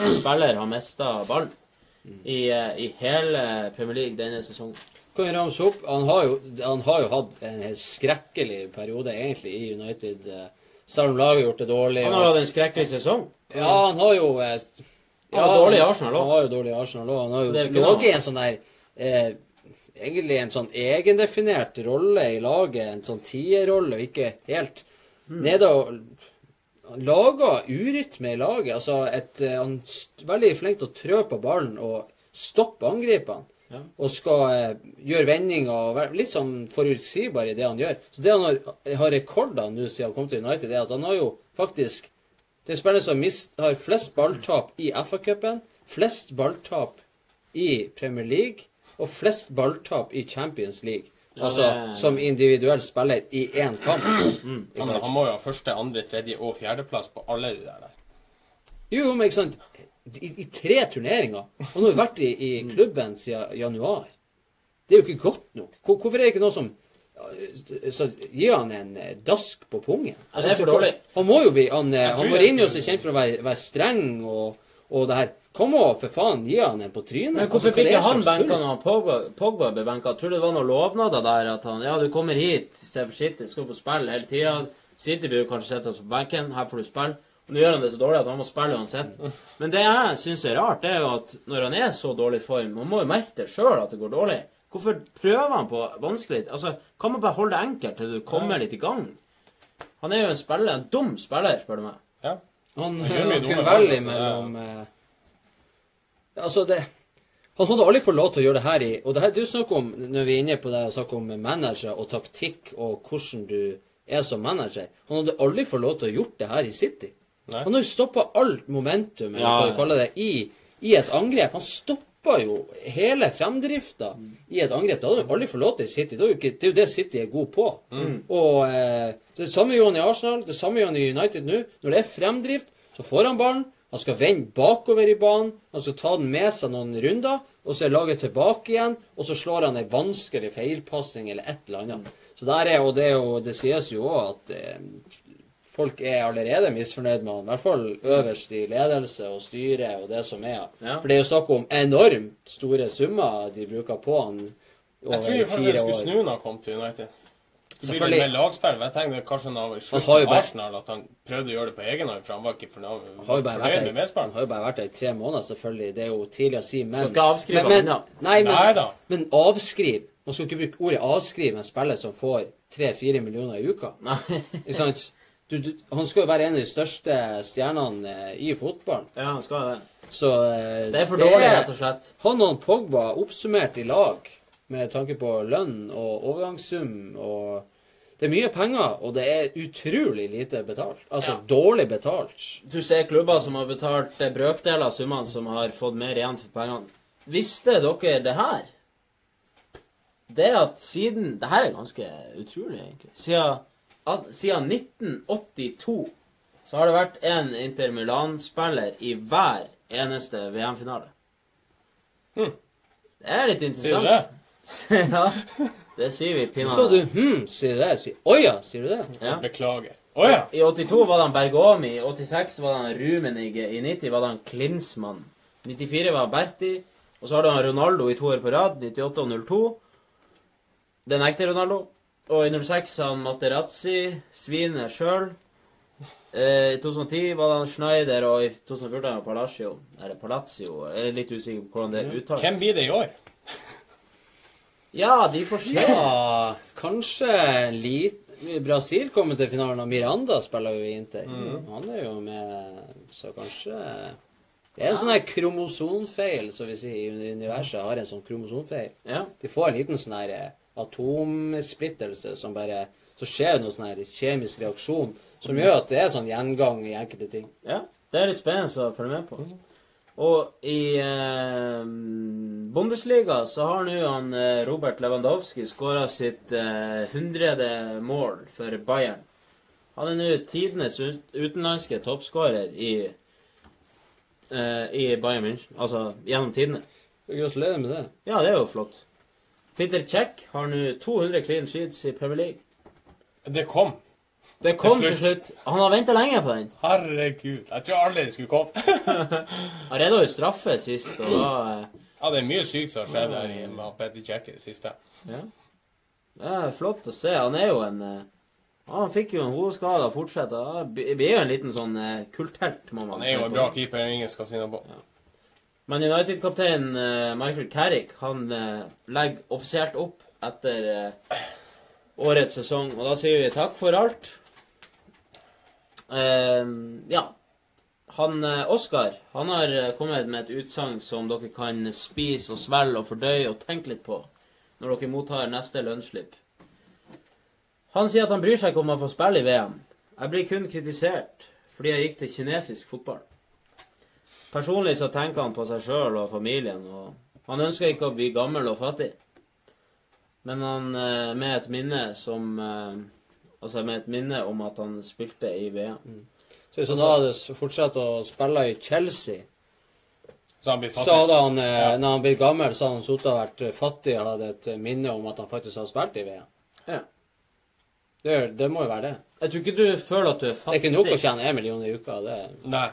en spiller har mista ballen i, eh, i hele Premier League denne sesongen. Kan jeg ramse opp? Han har, jo, han har jo hatt en skrekkelig periode egentlig i United. eh, Selv om laget har gjort det dårlig. Han og- har hatt en skrekkelig sesong. Ja, han har jo eh, Han har dårlig i Arsenal òg. Han har jo dårlig i Arsenal òg. Han har er jo ikke ligget i en sånn der eh, Egentlig en sånn egendefinert rolle i laget. En sånn tierrolle, og ikke helt mm. nede og Laga urytme i laget. Altså et, eh, Han er veldig flink til å trø på ballen og stoppe angriperne. Ja. Og skal eh, gjøre vendinger og være litt sånn forutsigbar i det han gjør. Så det han har, har rekorder nå siden han kom til United, er at han har jo faktisk Det er som mist, har flest balltap i FA-cupen, flest balltap i Premier League og flest balltap i Champions League. Altså det- som individuell spiller i én kamp. Ja, Ikke men han må jo ha første, andre, tredje og fjerdeplass på alle de der. Jo, men ikke sant I, i tre turneringer. Og nå har vi vært i, i klubben siden januar. Det er jo ikke godt nok. Hvor, hvorfor er det ikke noe som ja, så Gi han en eh, dask på pungen. Altså. Han må jo bli Han, eh, han Mourinho er kjent for å være, være streng og, og det her. Kom og for faen, gi han en på trynet. Men Altså, hvorfor fikk blir ikke er han benka når han Pogba, Pogba ble benka? Tror du det var noen lovnader der at han Ja, du kommer hit se for City, skal få spille hele tida. City blir jo kanskje sittende oss på benken, her får du spille. Og nå gjør han det så dårlig at han må spille uansett. Men det jeg syns er rart, det er jo at når han er så dårlig form Man må jo merke det sjøl at det går dårlig. Hvorfor prøver han på vanskelig Altså, kan man bare holde det enkelt til du kommer litt i gang? Han er jo en spiller, en dum spiller, spør du meg. Ja. Han, Han gjør mye han dumme kunne valg, velge altså, mellom eh, Altså, det Han hadde aldri fått lov til å gjøre det her i Og det her du snakker om når vi er inne på det og snakker om manager og taktikk og hvordan du er som manager. Han hadde aldri fått lov til å gjort det her i City. Nei. Han har jo stoppa alt momentum, eller Ja, hva du kaller det, i, i et angrep. Han stoppa jo hele fremdrifta i et angrep. Det hadde han aldri fått lov til i City. Det er jo, ikke, det er jo det City er god på. Og eh, Det samme gjør han i Arsenal, det samme gjør han i United nå. Når det er fremdrift, så får han ballen. Han skal vende bakover i banen. Han skal ta den med seg noen runder. Og så er laget tilbake igjen, og så slår han ei vanskelig feilpasning eller et eller annet. Så der er, og det, er jo, det sies jo òg at eh, folk er allerede misfornøyd med han. I hvert fall øverst i ledelse og styre og det som er. Ja. For det er jo snakk om enormt store summer de bruker på han over fire år. Jeg tror faktisk jeg skulle snu når han kom til United. Det Selvfølgelig. Med lagspill. Jeg tenker kanskje han har jo av Arsenal, at han prøvde å gjøre det på egen hånd, for han var ikke fornøyd, med medspillet. han har jo bare vært der i tre måneder, selvfølgelig. Det er jo tidlig å si, men Skal ikke avskrive men, men. Nei, men, Nei da. men avskriv. Man skal ikke bruke ordet avskrive en spiller som får tre-fire millioner i uka. Nei. Ikke sant? Du, du, han skal jo være en av de største stjernene eh, i fotballen. Ja, han skal det. Så eh, Det er for dårlig, rett og slett. Han og Pogba oppsummert i lag med tanke på lønn og overgangssum og Det er mye penger, og det er utrolig lite betalt. Altså dårlig betalt. Du ser klubber som har betalt eh, brøkdeler av summene, som har fått mer igjen for pengene. Visste dere det her? Det at siden Det her er ganske utrolig, egentlig. Siden, at, siden 1982 så har det vært en Inter Milan-spiller i hver eneste VM-finale. Det er litt interessant. Sier du det? ja, det sier vi pinadø. Så du hm, sier du det? Sier, Å ja, sier du det? Ja. Beklager. Å ja! I 82 var det han Bergomi, i 86 var det han Rumenige, i 90 var det han Klinsmann. 94 var Berti, og så har du han Ronaldo i to år på rad, 98 og 02. Den ekte Ronaldo. Og i 06 har han Materazzi, svinet sjøl. Eh, I 2010 var det han Schneider, og i 2014 var det Palacio. Eller Palazzo, jeg er litt usikker på hvordan det uttales. Hvem blir det i år? Ja, de får se. Ja, kanskje litt Brasil kommer til finalen, og Miranda spiller jo i Inter. Han er jo med, så kanskje Det er en sånn her kromosonfeil, som vi sier i universet har en sånn kromosonfeil. Ja. De får en liten sånn eh, atomsplittelse som bare Så skjer det noe sånn her kjemisk reaksjon som gjør at det er sånn gjengang i enkelte ting. Ja, det er litt spennende å følge med på. Og i eh, Bundesliga så har nå han eh, Robert Lewandowski skåra sitt eh, hundrede mål for Bayern. Han er nå tidenes utenlandske toppskårer i, eh, i Bayern München. Altså gjennom tidene. Gratulerer med det. Ja, det er jo flott. Peter Cech har nå 200 clean sheets i Premier League. Det kom. Det kom Til slutt. Han har venta lenge på den. Herregud. Jeg tror aldri det skulle komme. Han redda jo straffe sist, og da eh, Ja, det er mye sykt som har skjedd her i Petter Cech i det siste. Ja. Det er flott å se. Han er jo en eh, ja, Han fikk jo en hodeskade og fortsetter. Ja, blir jo en liten sånn eh, kulthelt, Han er jo en bra keeper, ingen skal si noe på. Men United-kaptein eh, Michael Carrick han legger offisielt opp etter årets sesong. Og da sier vi takk for alt. Eh, ja. Han eh, Oskar han har eh, kommet med et utsagn som dere kan spise og svelge og fordøye og tenke litt på når dere mottar neste lønnsslipp. Han sier at han bryr seg ikke om han får spille i VM. Jeg blir kun kritisert fordi jeg gikk til kinesisk fotball. Personlig så tenker han på seg sjøl og familien, og han ønsker ikke å bli gammel og fattig. Men han eh, med et minne som Altså med et minne om at han spilte i VM. Så hvis han da hadde fortsatt å spille i Chelsea, Så han så hadde han, ja. når han ble gammel, så hadde han sittet og vært eh, fattig og hadde et eh, minne om at han faktisk har spilt i VM. Ja. Det, det må jo være det. Jeg tror ikke du føler at du er fattig. Det er ikke nok å tjene én million i uka. det Nei.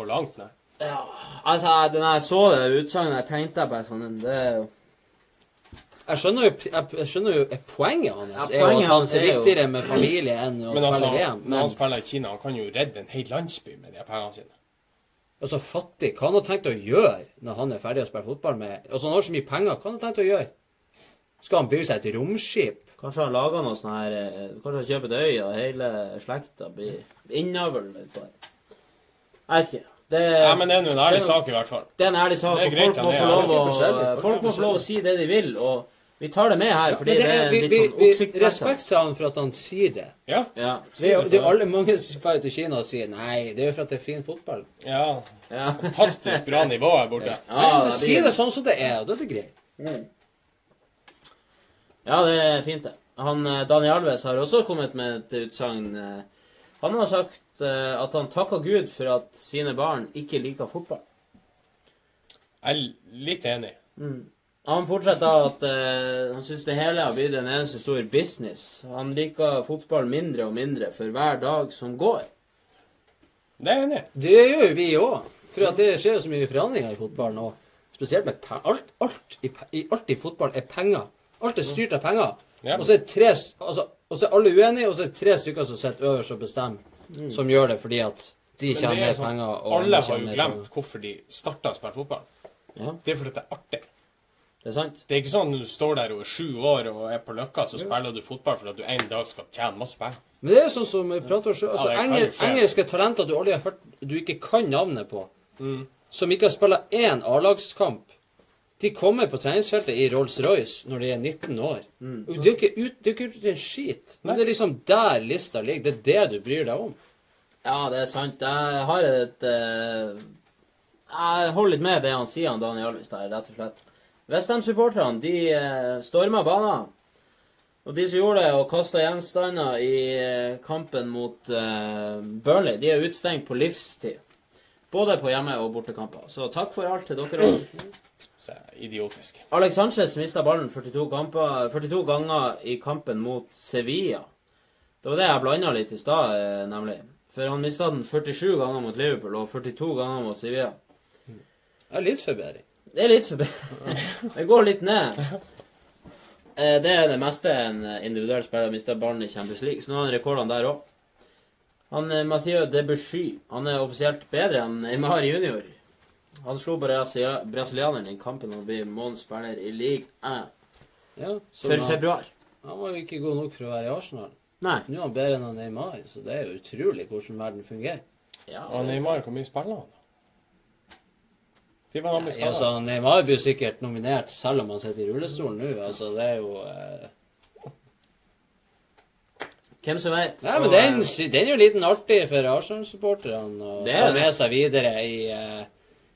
På langt, nei. Ja, Altså, jeg- når jeg så det utsagnet, jeg tenkte bare sånn Det er jo Jeg skjønner jo, jeg, skjønner jo poenget hans Ja, er jo at han er er jo- viktigere med familie enn å Men altså, spille VM. når han spiller i Kina, han kan jo redde en hel landsby med de pengene sine. altså, fattig Hva han har tenkt å gjøre når han er ferdig å spille fotball med Altså, han har så mye penger. Hva han har tenkt å gjøre? Skal han bygge seg et romskip? Kanskje han lager noe sånn her eh, Kanskje han kjøper et øy, og hele slekta blir innavl utpå her. Jeg vet ikke. Det, Ja, men det er en ærlig er- sak, i hvert fall. det er en ærlig sak, er og folk må få er lov er å folk Folk er må få lov å si det de vil, og vi tar det med her, fordi ja, det er vi, litt sånn oppsiktsvekkende. respekt til han for at han sier det. Ja. Ja. Det er, det er alle mange som drar til Kina og sier nei, det er jo for at det er fin fotball. ja. Ja. Fantastisk bra nivå her borte. Ja, men det Si det sånn som det er, og da er det greit. Ja, det er fint, det. Han, eh, Daniel Alves har også kommet med et utsagn. eh, Han har sagt at han takker Gud for at sine barn ikke liker fotball. Jeg er litt enig. Han fortsetter da at uh, han syns det hele har blitt en eneste stor business. Han liker fotball mindre og mindre for hver dag som går. Det er jeg enig. i. Det gjør jo vi òg. For at det skjer jo så mye forandringer i fotballen. Og spesielt med pe alt, alt, i, alt i fotball er penger. Alt er styrt av penger. Ja. Og så er tre altså, og så er alle uenige, og så er det tre stykker som sitter øverst og bestemmer. Som gjør det fordi at de tjener er mer sånn, penger. Alle har jo glemt penger. hvorfor de starta å spille fotball. Ja, Det er fordi det er artig. det er sant. Det er ikke sånn at du står der og er sju år og er på Løkka, så spiller du fotball for at du en dag skal tjene masse penger. Men det er jo sånn som vi prater altså, Ja, engel. Engelske talenter du aldri har hørt, du ikke kan navnet på, Mm. som ikke har spilt én A-lagskamp, de kommer på treningsfeltet i Rolls-Royce når de er 19 år. Mm. Det er ikke ut, det er ut en skit. Men det er liksom der lista ligger. Det er det du bryr deg om. Ja, det er sant. Jeg har et uh, Jeg holder litt med det han sier, han Daniel Alves der, rett og slett. Westham-supporterne, de uh, storma banen. Og de som gjorde det og kasta gjenstander i uh, kampen mot eh, Burnley, de er utstengt på livstid. Både på hjemme- og bortekamper. Så takk for alt til dere òg. Idiotisk. Alex Sanchez mista ballen 42, kamper, 42 ganger i kampen mot Sevilla. Det var det jeg blanda litt i stad, eh, nemlig. For han mista den 47 ganger mot Liverpool og 42 ganger mot Sevilla. Det er litt forbedring. Det er litt for Det går litt ned. Eh, Det er det meste en individuell spiller mister ballen i Champions League. Så nå har han rekordene der òg. Han eh, Mathieu Debussy han er offisielt bedre enn Neymar junior. Han slo brasilia- brasilianeren i kampen og blir månedens spiller i league 1 Ja, for han- februar. Han var jo ikke god nok for å være i Arsenal. Nei. Nå er han bedre enn Neymar, så det er jo utrolig hvordan verden fungerer. Ja, Og Neymar, hvor mye spiller han? De var han blir altså, Neymar blir sikkert nominert selv om han sitter i rullestolen nå. Altså, det er jo eh... Hvem som vet? Nei, men Og, den, den er jo litt artig for Arsenal-supporterne å ta med seg videre i, eh,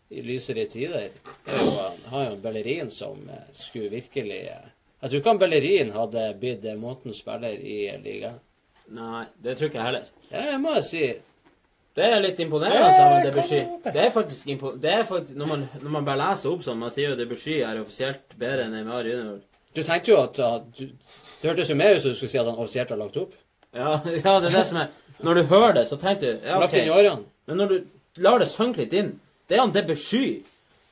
i lysere tider. Er jo, han har jo en ballerin som eh, skulle virkelig eh, Jeg tror ikke han ballerin hadde blitt eh, månedens spiller i ligaen. Nei, det tror ikke jeg heller. Må jeg si. Det er litt imponerende, Det Debussy. Det er faktisk impo det er faktisk, når, man, når man bare leser opp sånn Matheo Debussy er offisielt bedre enn Neymar junior. Du tenkte jo at, at du, Det hørtes jo mer ut som du skulle si at han offisielt har lagt opp. Ja, ja, det er det som er Når du hører det, så tenker du ja, ok. Men når du lar det synke litt inn Det er han Debesky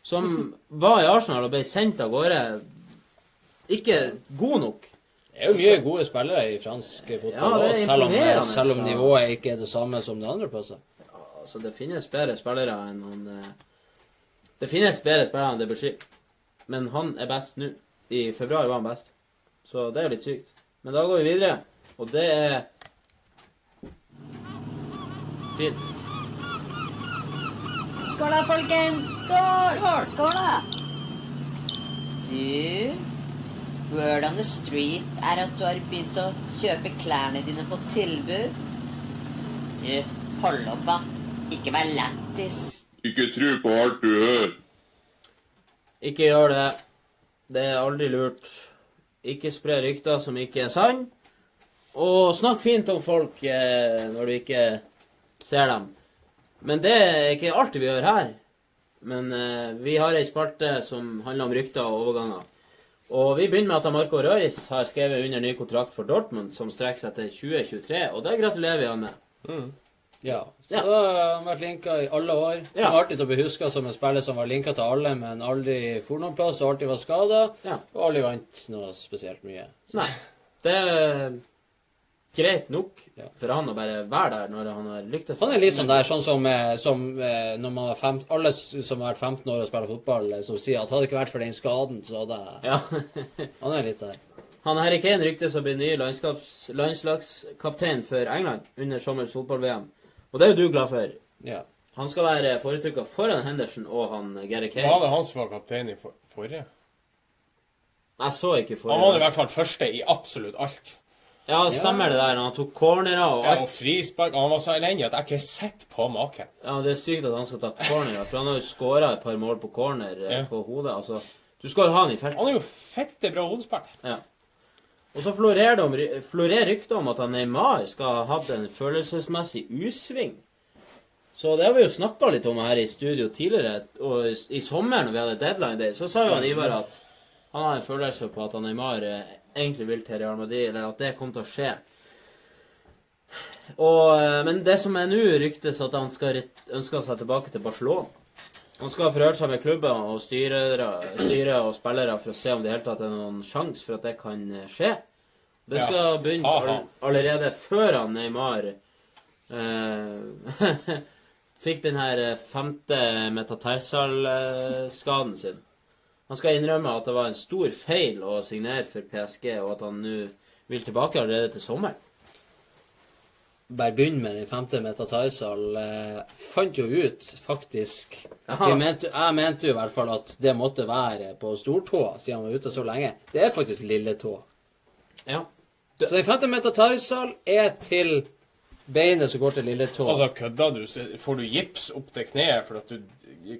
som var i Arsenal og ble sendt av gårde ikke god nok. Det er jo mye gode spillere i fransk fotball, Ja, også, selv, om, selv om nivået ikke er det samme som det andre plasser. Altså, det finnes bedre spillere enn han eh, Det finnes bedre spillere enn Debesky Men han er best nå. I februar var han best. Så det er jo litt sykt. Men da går vi videre, og det er Fint. Skål da, folkens! Skål! Skål da! Du, word on the street er at du har begynt å kjøpe klærne dine på tilbud. Du, Hold opp, da. Ikke vær lættis. Ikke tro på alt du hører. Ikke gjør det. Det er aldri lurt. Ikke spre rykter som ikke er sann. Og snakk fint om folk eh, når du ikke ser dem. Men det er ikke alt vi gjør her. Men eh, vi har ei spalte som handler om rykter og overganger. Og vi begynner med at Marco Røis har skrevet under ny kontrakt for Dortmund, som strekker seg til 2023. Og det gratulerer vi han med. Ja. Så Ja. da har han vært linka i alle år. Ja. Han artig til å bli huska som en spiller som var linka til alle, men aldri for noen plass, og alltid var skada. Ja. Og aldri vant noe spesielt mye. Nei. Det greit nok for han å bare være der når han har lyktes. Han er litt sånn der, sånn som, eh, som eh, når man er fem, alle som har vært 15 år og spiller fotball, eh, som sier at hadde det ikke vært for den skaden, så hadde jeg Ja. Han er litt der. Han Harry Kane ryktes å bli ny landslagskaptein for England under sommers fotball-VM. Og det er jo du glad for. Ja. Han skal være foretrykka foran Henderson og han Gary Var det han som var kaptein i for forrige? Jeg så ikke forrige. Han var i hvert fall første i absolutt alt. Ja, stemmer det der. Han tok cornerer og Ja, alt. og frispark. Han var så elendig at jeg ikke har sett på maken. Ja, det er sykt at han skal ta cornerer, for han har jo skåra et par mål på corner eh, Ja. på hodet. Altså, du skal jo ha han i feltet. Han er jo fette bra hodespiller. Ja. Og så florerer det om, florerer ryktet om at han Neymar skal ha hatt en følelsesmessig U-sving. Så det har vi jo snakka litt om her i studio tidligere. Og i- i sommer når vi hadde deadline day, så sa jo han Ivar at han har en følelse på at han Neymar eh, egentlig vil til Real Madrid, eller at det kommer til å skje. Og, eh, men det som er nå, ryktes at han skal ønsker seg tilbake til Barcelona. Han skal forhøre seg med klubber og styrere, styre og spillere for å se om det hele tatt er noen sjanse for at det kan eh, skje. Det skal begynne all, allerede før han Neymar eh, fikk den her eh, femte metatarsal-skaden sin. Han skal innrømme at det var en stor feil å signere for PSG, og at han nå vil tilbake allerede til sommeren. Bare begynn med den femte metatarsal. Eh, fant jo ut, faktisk mente, jeg mente jo i hvert fall at det måtte være på stortåa, siden han var ute så lenge. Det er faktisk lilletå. Ja. Så den femte metatarsal er til beinet som går til lilletå. Altså, kødder du, får du gips opp til kneet for at du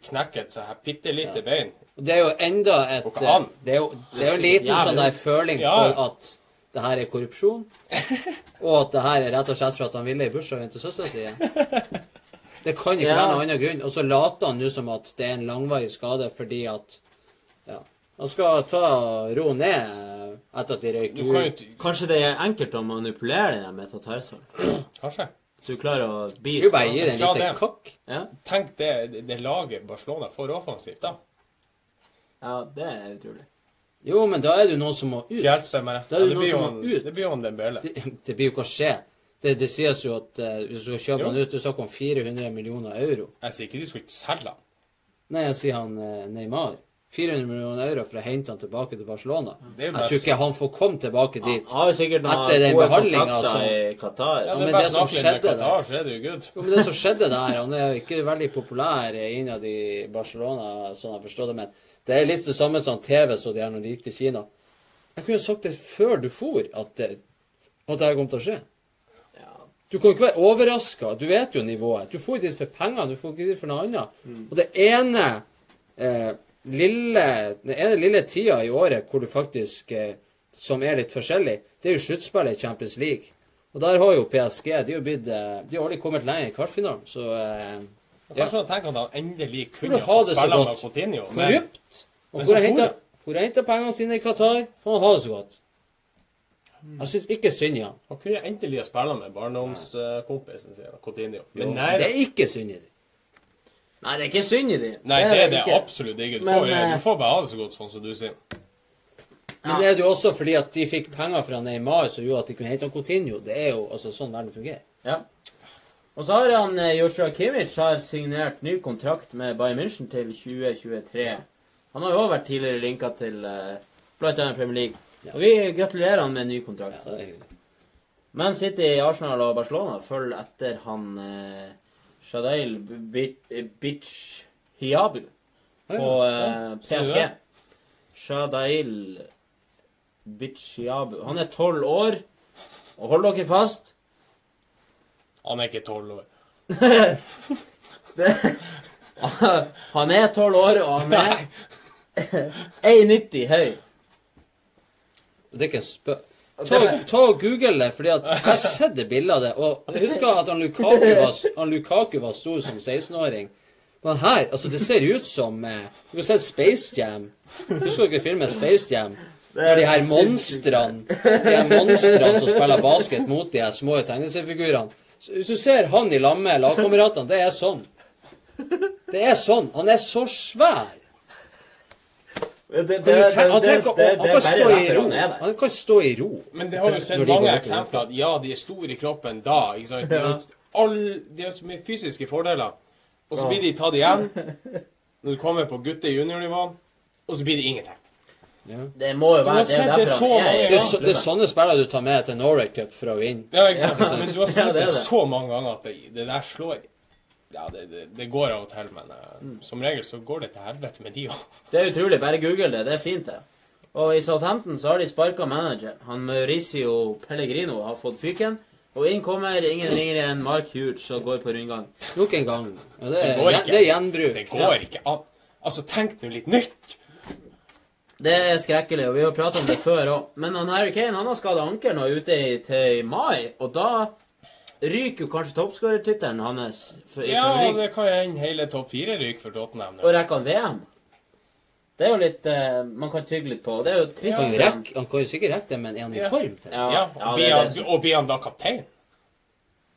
knekker et så her bitte lite bein. Det er jo enda et an. Det er jo, det er jo en liten sånn der føling Ja. på at det her er korrupsjon, og at det her er rett og slett for at han ville i bursdagen til søstera si. Det kan ikke Ja. være noen annen grunn. Og så later han nå som at det er en langvarig skade fordi at Ja. Han skal ta ro ned etter at de røyker Du kan jo ut. t- Kanskje det er enkelt å manipulere den der metatarsalen? Kanskje. Så du klarer å bli Du bare gir en Fra liten det. kokk. Ja. Tenk det, det- det laget Barcelona får offensivt, da. ja, det er utrolig. Jo, men da er det jo noen som må ut. Hjelp meg Det, Da er det jo noen blir jo som en, må ut. det blir jo en Dembele. Det, det blir jo ikke å skje. Det, det sies jo at eh, hvis du skal kjøpe Jo. han ut, du snakker om 400 millioner euro. Jeg sier ikke de skulle ikke selge han. Nei, jeg sier han eh, Neymar. 400 millioner euro for å hente han tilbake til Barcelona. Jeg tror ikke han får komme tilbake dit. Han har jo sikkert noen Etter den behandlinga kontakter altså. i Qatar. Ja, men det som skjedde Qatar, så er det jo good. Jo, men det som skjedde der, han er ikke veldig populær innad i Barcelona, sånn jeg forstår det, men det er litt det samme som TV så de gjerne når de gikk til Kina. Jeg kunne sagt det før du for, at, det- at det her kom til å skje. Du kan ikke være overraska. Du vet jo nivået. Du får dit for penger, du får ikke dit for noe annet. Og det ene eh, lille, den ene lille tida i året hvor du faktisk eh, Som er litt forskjellig, det er jo sluttspillet i Champions League. Og der har jo PSG De har jo blitt eh, De har aldri kommet lenger i kvartfinalen, så eh, Ja. Kanskje han tenker at han endelig kunne ha fått spille med? Coutinho. Korrupt. Og men hvor henta for pengene sine i Qatar, får han ha det så godt. Jeg syns ikke synd i han. han kunne endelig ha spilt med barndomskompisen sin, Coutinho. Men nei, Det er ikke synd i det. Nei, det er ikke synd i de. nei, det er det ikke. absolutt ikke. Du Men, får, eh, du får bare ha det så godt, sånn som du sier. Men det er jo også fordi at de fikk penger fra Neymar som gjorde at de kunne hente Coutinho. Det er jo altså sånn verden fungerer. Ja. Og så har han eh, Joshua Kimmich har signert ny kontrakt med Bayern München til 2023. Han har jo også vært tidligere linka til bl.a. Premier League. Og vi gratulerer han med en ny kontrakt. Ja, det er hyggelig. Man City, Arsenal og Barcelona følger etter han eh, Shadail Bitch Hiabu på eh, PSG. Shadeil Shadail Bitch Hiabu. Han er tolv år, og hold dere fast Han er ikke tolv år. Han er tolv år, og han er 1,90 høy. Det er ikke en spøk. Ta, ta og Google det, fordi at jeg har sett det bildet av det. Og jeg husker at han Lukaku var, han Lukaku var stor som 16-åring. Men her, altså det ser ut som eh, Du har sett Space Jam. Husker dere filmen Space Jam? Der de her monstrene De her monstrene som spiller basket mot de her små tegneseriefigurene. Hvis du ser han i lag med lagkameratene, det er sånn. Det er sånn. Han er så svær. Det, det, Han kan stå i ro. han der. Han kan stå i ro. Men det har jo sett mange i eksempler at ja, de er store i kroppen da. ikke sant? De har, all, de har så mye fysiske fordeler. Og så blir de tatt igjen når du kommer på gutte- juniornivå, og så blir det ingenting. Det må jo være det er det så mange ja. Det er, så, det er sånne spillere du tar med til Norway Cup for å vinne. Ja, ikke sant? Men du har Ja, sett det det det. så mange ganger at det, det der slår Ja, det, det, det går av og til, men mm. som regel så går det til helvete med de òg. Det er utrolig. Bare google det. Det er fint, det. Og i Southampton så har de sparka manager. Han Mauricio Pellegrino har fått fyken. Og inn kommer ingen ringere enn Mark Hughes og går på rundgang. Nok en gang. Ja, det, Det er, går ikke. det er gjenbruk. Det går ikke an. Altså, tenk nå litt nytt. Det er skrekkelig, og vi har pratet om det før òg. Men han Harry Kane han har skada ankelen og er ute i, til mai, og da ryker jo kanskje toppskårertittelen hans for, Ja, og det kan hende hele topp fire ryker for Tottenham. Og rekker han VM? Det er jo litt uh, Man kan tygge litt på. Det er jo trist. Han, for rekk, han kan jo sikkert rekke det, men er han i Ja. form til det? Ja, Ja, ja, og det blir er han, og blir han da kaptein?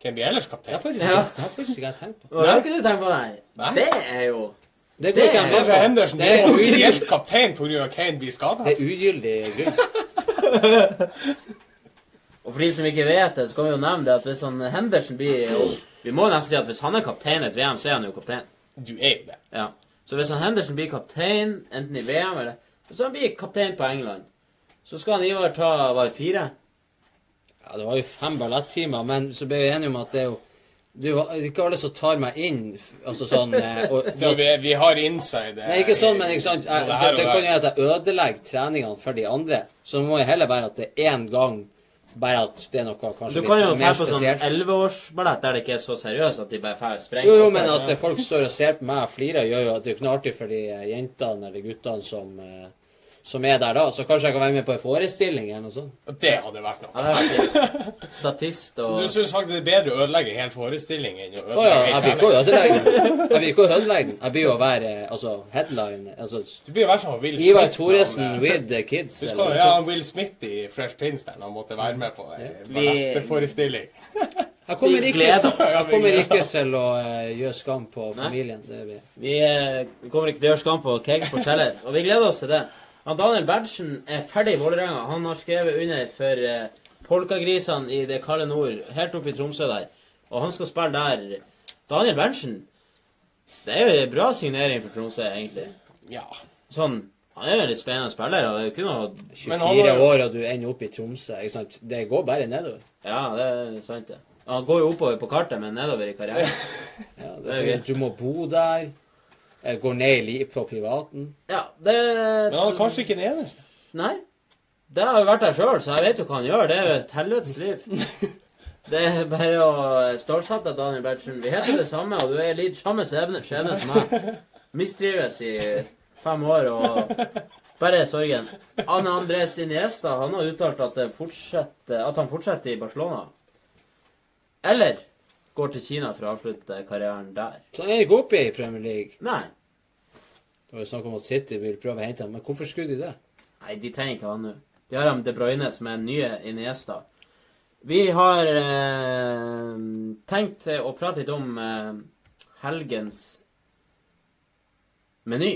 Hvem blir ellers Det kaptein? har faktisk, Ja. det har faktisk ikke jeg tenkt på. Hva det har ikke du tenkt på, nei? Nei. Det er jo Det Det er Kanskje med. Henderson Det er offisielt kaptein pga. Kane blir skada? det er ugyldig grunn. Og for de som ikke vet det, så kan vi jo nevne det at hvis han Henderson blir jo, Vi må nesten si at hvis han er kaptein i et VM, så er han jo kaptein. Du er jo det. Ja. Så hvis han Henderson blir kaptein, enten i VM eller Hvis han blir kaptein på England, så skal han Ivar ta var det fire? Ja, det var jo fem ballettimer, men så ble vi enige om at det er jo det er ikke alle som tar meg inn, altså sånn eh, og, Ja, vi, vi har inside eh, Nei, ikke sånn, men ikke sant. Jeg, her det, det kan jo at jeg ødelegger treningene for de andre. Så må jo heller være at det er én gang, bare at det er noe kanskje Du kan jo litt mer dra på sånn spesielt. elleveårsballett der det ikke er så seriøst at de bare drar sprenger. Jo, jo, men at folk står og ser på meg og flirer, gjør jo at det er ikke noe artig for de jentene eller guttene som, eh, som er der da. Så kanskje jeg kan være med på en forestilling eller noe sånt. Det hadde vært noe. Statist. Statist Så du syns faktisk det er bedre å ødelegge en hel forestilling enn å ødelegge oh, ja, jeg blir ikke å ødelegge den. Jeg blir ikke å ødelegge den. Jeg blir jo å være eh, altså, headline. Altså, Du blir jo hvert som Will Smith. Ivar Thoresen eh, with the kids. Du skal, noe. ja, Will Smith i Fresh Prince der, han måtte være med på en Vi- ballettforestilling. Jeg kommer ikke, jeg kommer ikke til å eh, gjøre skam på familien. Det blir. Vi eh, kommer ikke til å gjøre skam på Keg på Kjeller, og vi gleder oss til det. Han Daniel Berntsen er ferdig i Vålerenga. Han har skrevet under for eh, Polkagrisene i det kalde nord, helt oppe i Tromsø der. Og han skal spille der. Daniel Berntsen, det er jo en bra signering for Tromsø, egentlig. Ja. Sånn, Han er jo en litt spennende spiller, og det er jo ikke noe 24 år, og du ender opp i Tromsø. Ikke sant? Det går bare nedover. Ja, det er sant, det. Han går jo oppover på kartet, men nedover i karrieren. Ja, det Det er jo sånn, greit. du må bo der. Eh, Går ned i på privaten. Ja, det Men han er kanskje ikke den eneste. Nei. Det har jo vært der sjøl, så jeg vet jo hva han gjør. Det er jo et helvetes liv. Det er bare å stålsette Daniel Bertsen. Vi heter det samme, og du er litt samme skjebne skjebne som meg. Mistrives i fem år og bare sorgen. Anne Andres Iniesta han har uttalt at, det fortsetter, at han fortsetter i Barcelona. Eller går til Kina for å avslutte karrieren der. Så han er ikke oppe i Premier League. Nei. Det var jo snakk om at City vil prøve å hente ham, men hvorfor skulle de det? Nei, de trenger ikke han nå. De har ham De Bruyne, som er den nye Iniesta. Vi har eh, tenkt å prate litt om eh, helgens meny.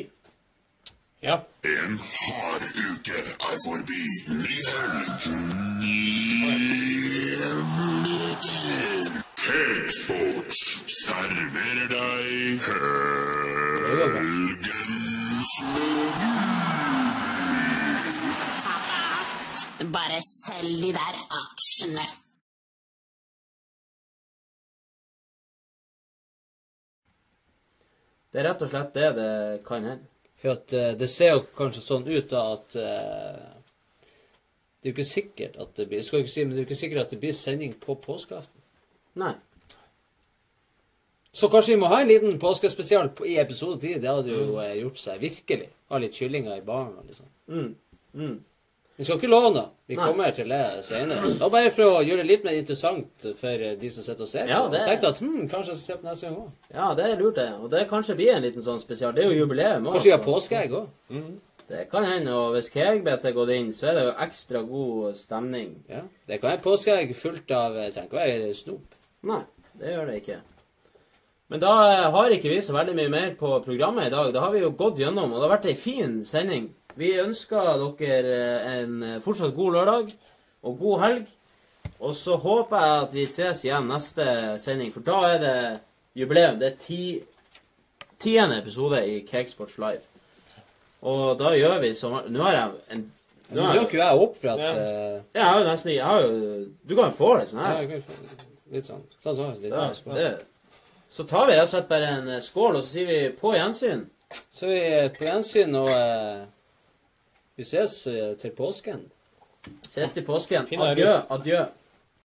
Ja. En hard uke er forbi. Ny helg, nye muligheter. Cakesports serverer deg helgens Bare selg de der aksjene. Det er rett og slett det det kan hende. For at eh, det ser jo kanskje sånn ut da at eh, Det er jo ikke sikkert at det blir skal jeg ikke si, men det er jo ikke sikkert at det blir sending på påskeaften. Nei. Så kanskje vi må ha en liten påskespesial på- i episode 10. Det hadde jo eh, gjort seg virkelig. Ha litt kyllinger i baren og liksom. Mm. Mm. Vi skal ikke love noe. Vi Nei. kommer til det senere. Var bare for å gjøre det litt mer interessant for eh, de som sitter og ser på. Ja, det- Jeg tenkte at hm, kanskje jeg skal se på neste gang òg. Ja, det er lurt, det. Og det kanskje blir en liten sånn spesial. Det er jo jubileum også. Kanskje vi har påskeegg òg. Det kan hende, og hvis Kegbet er gått inn, så er det jo ekstra god stemning. Ja. Det kan være påskeegg fullt av eh, Trenger ikke være snop. Nei, det gjør det ikke. Men da eh, har ikke vi så veldig mye mer på programmet i dag. Da har vi jo gått gjennom, og det har vært ei fin sending. Vi ønsker dere eh, en eh, fortsatt god lørdag og god helg. Og så håper jeg at vi ses igjen neste sending, for da er det jubileum. Det er ti, tiende episode i Cakesports Live. Og da gjør vi som Nå har jeg en Nå jeg, dukker jo jeg opp for at Ja. jeg har jo nesten jeg har jo, Du kan jo få det sånn ja, her. ok, Litt sånn. Sånn, sånn. Litt Ja, sånn. skål. så tar vi rett og slett bare en eh, skål, og så sier vi på gjensyn. Så vi er på gjensyn, og eh, vi ses eh, til påsken. Ses til påsken. Adjø. Adjø.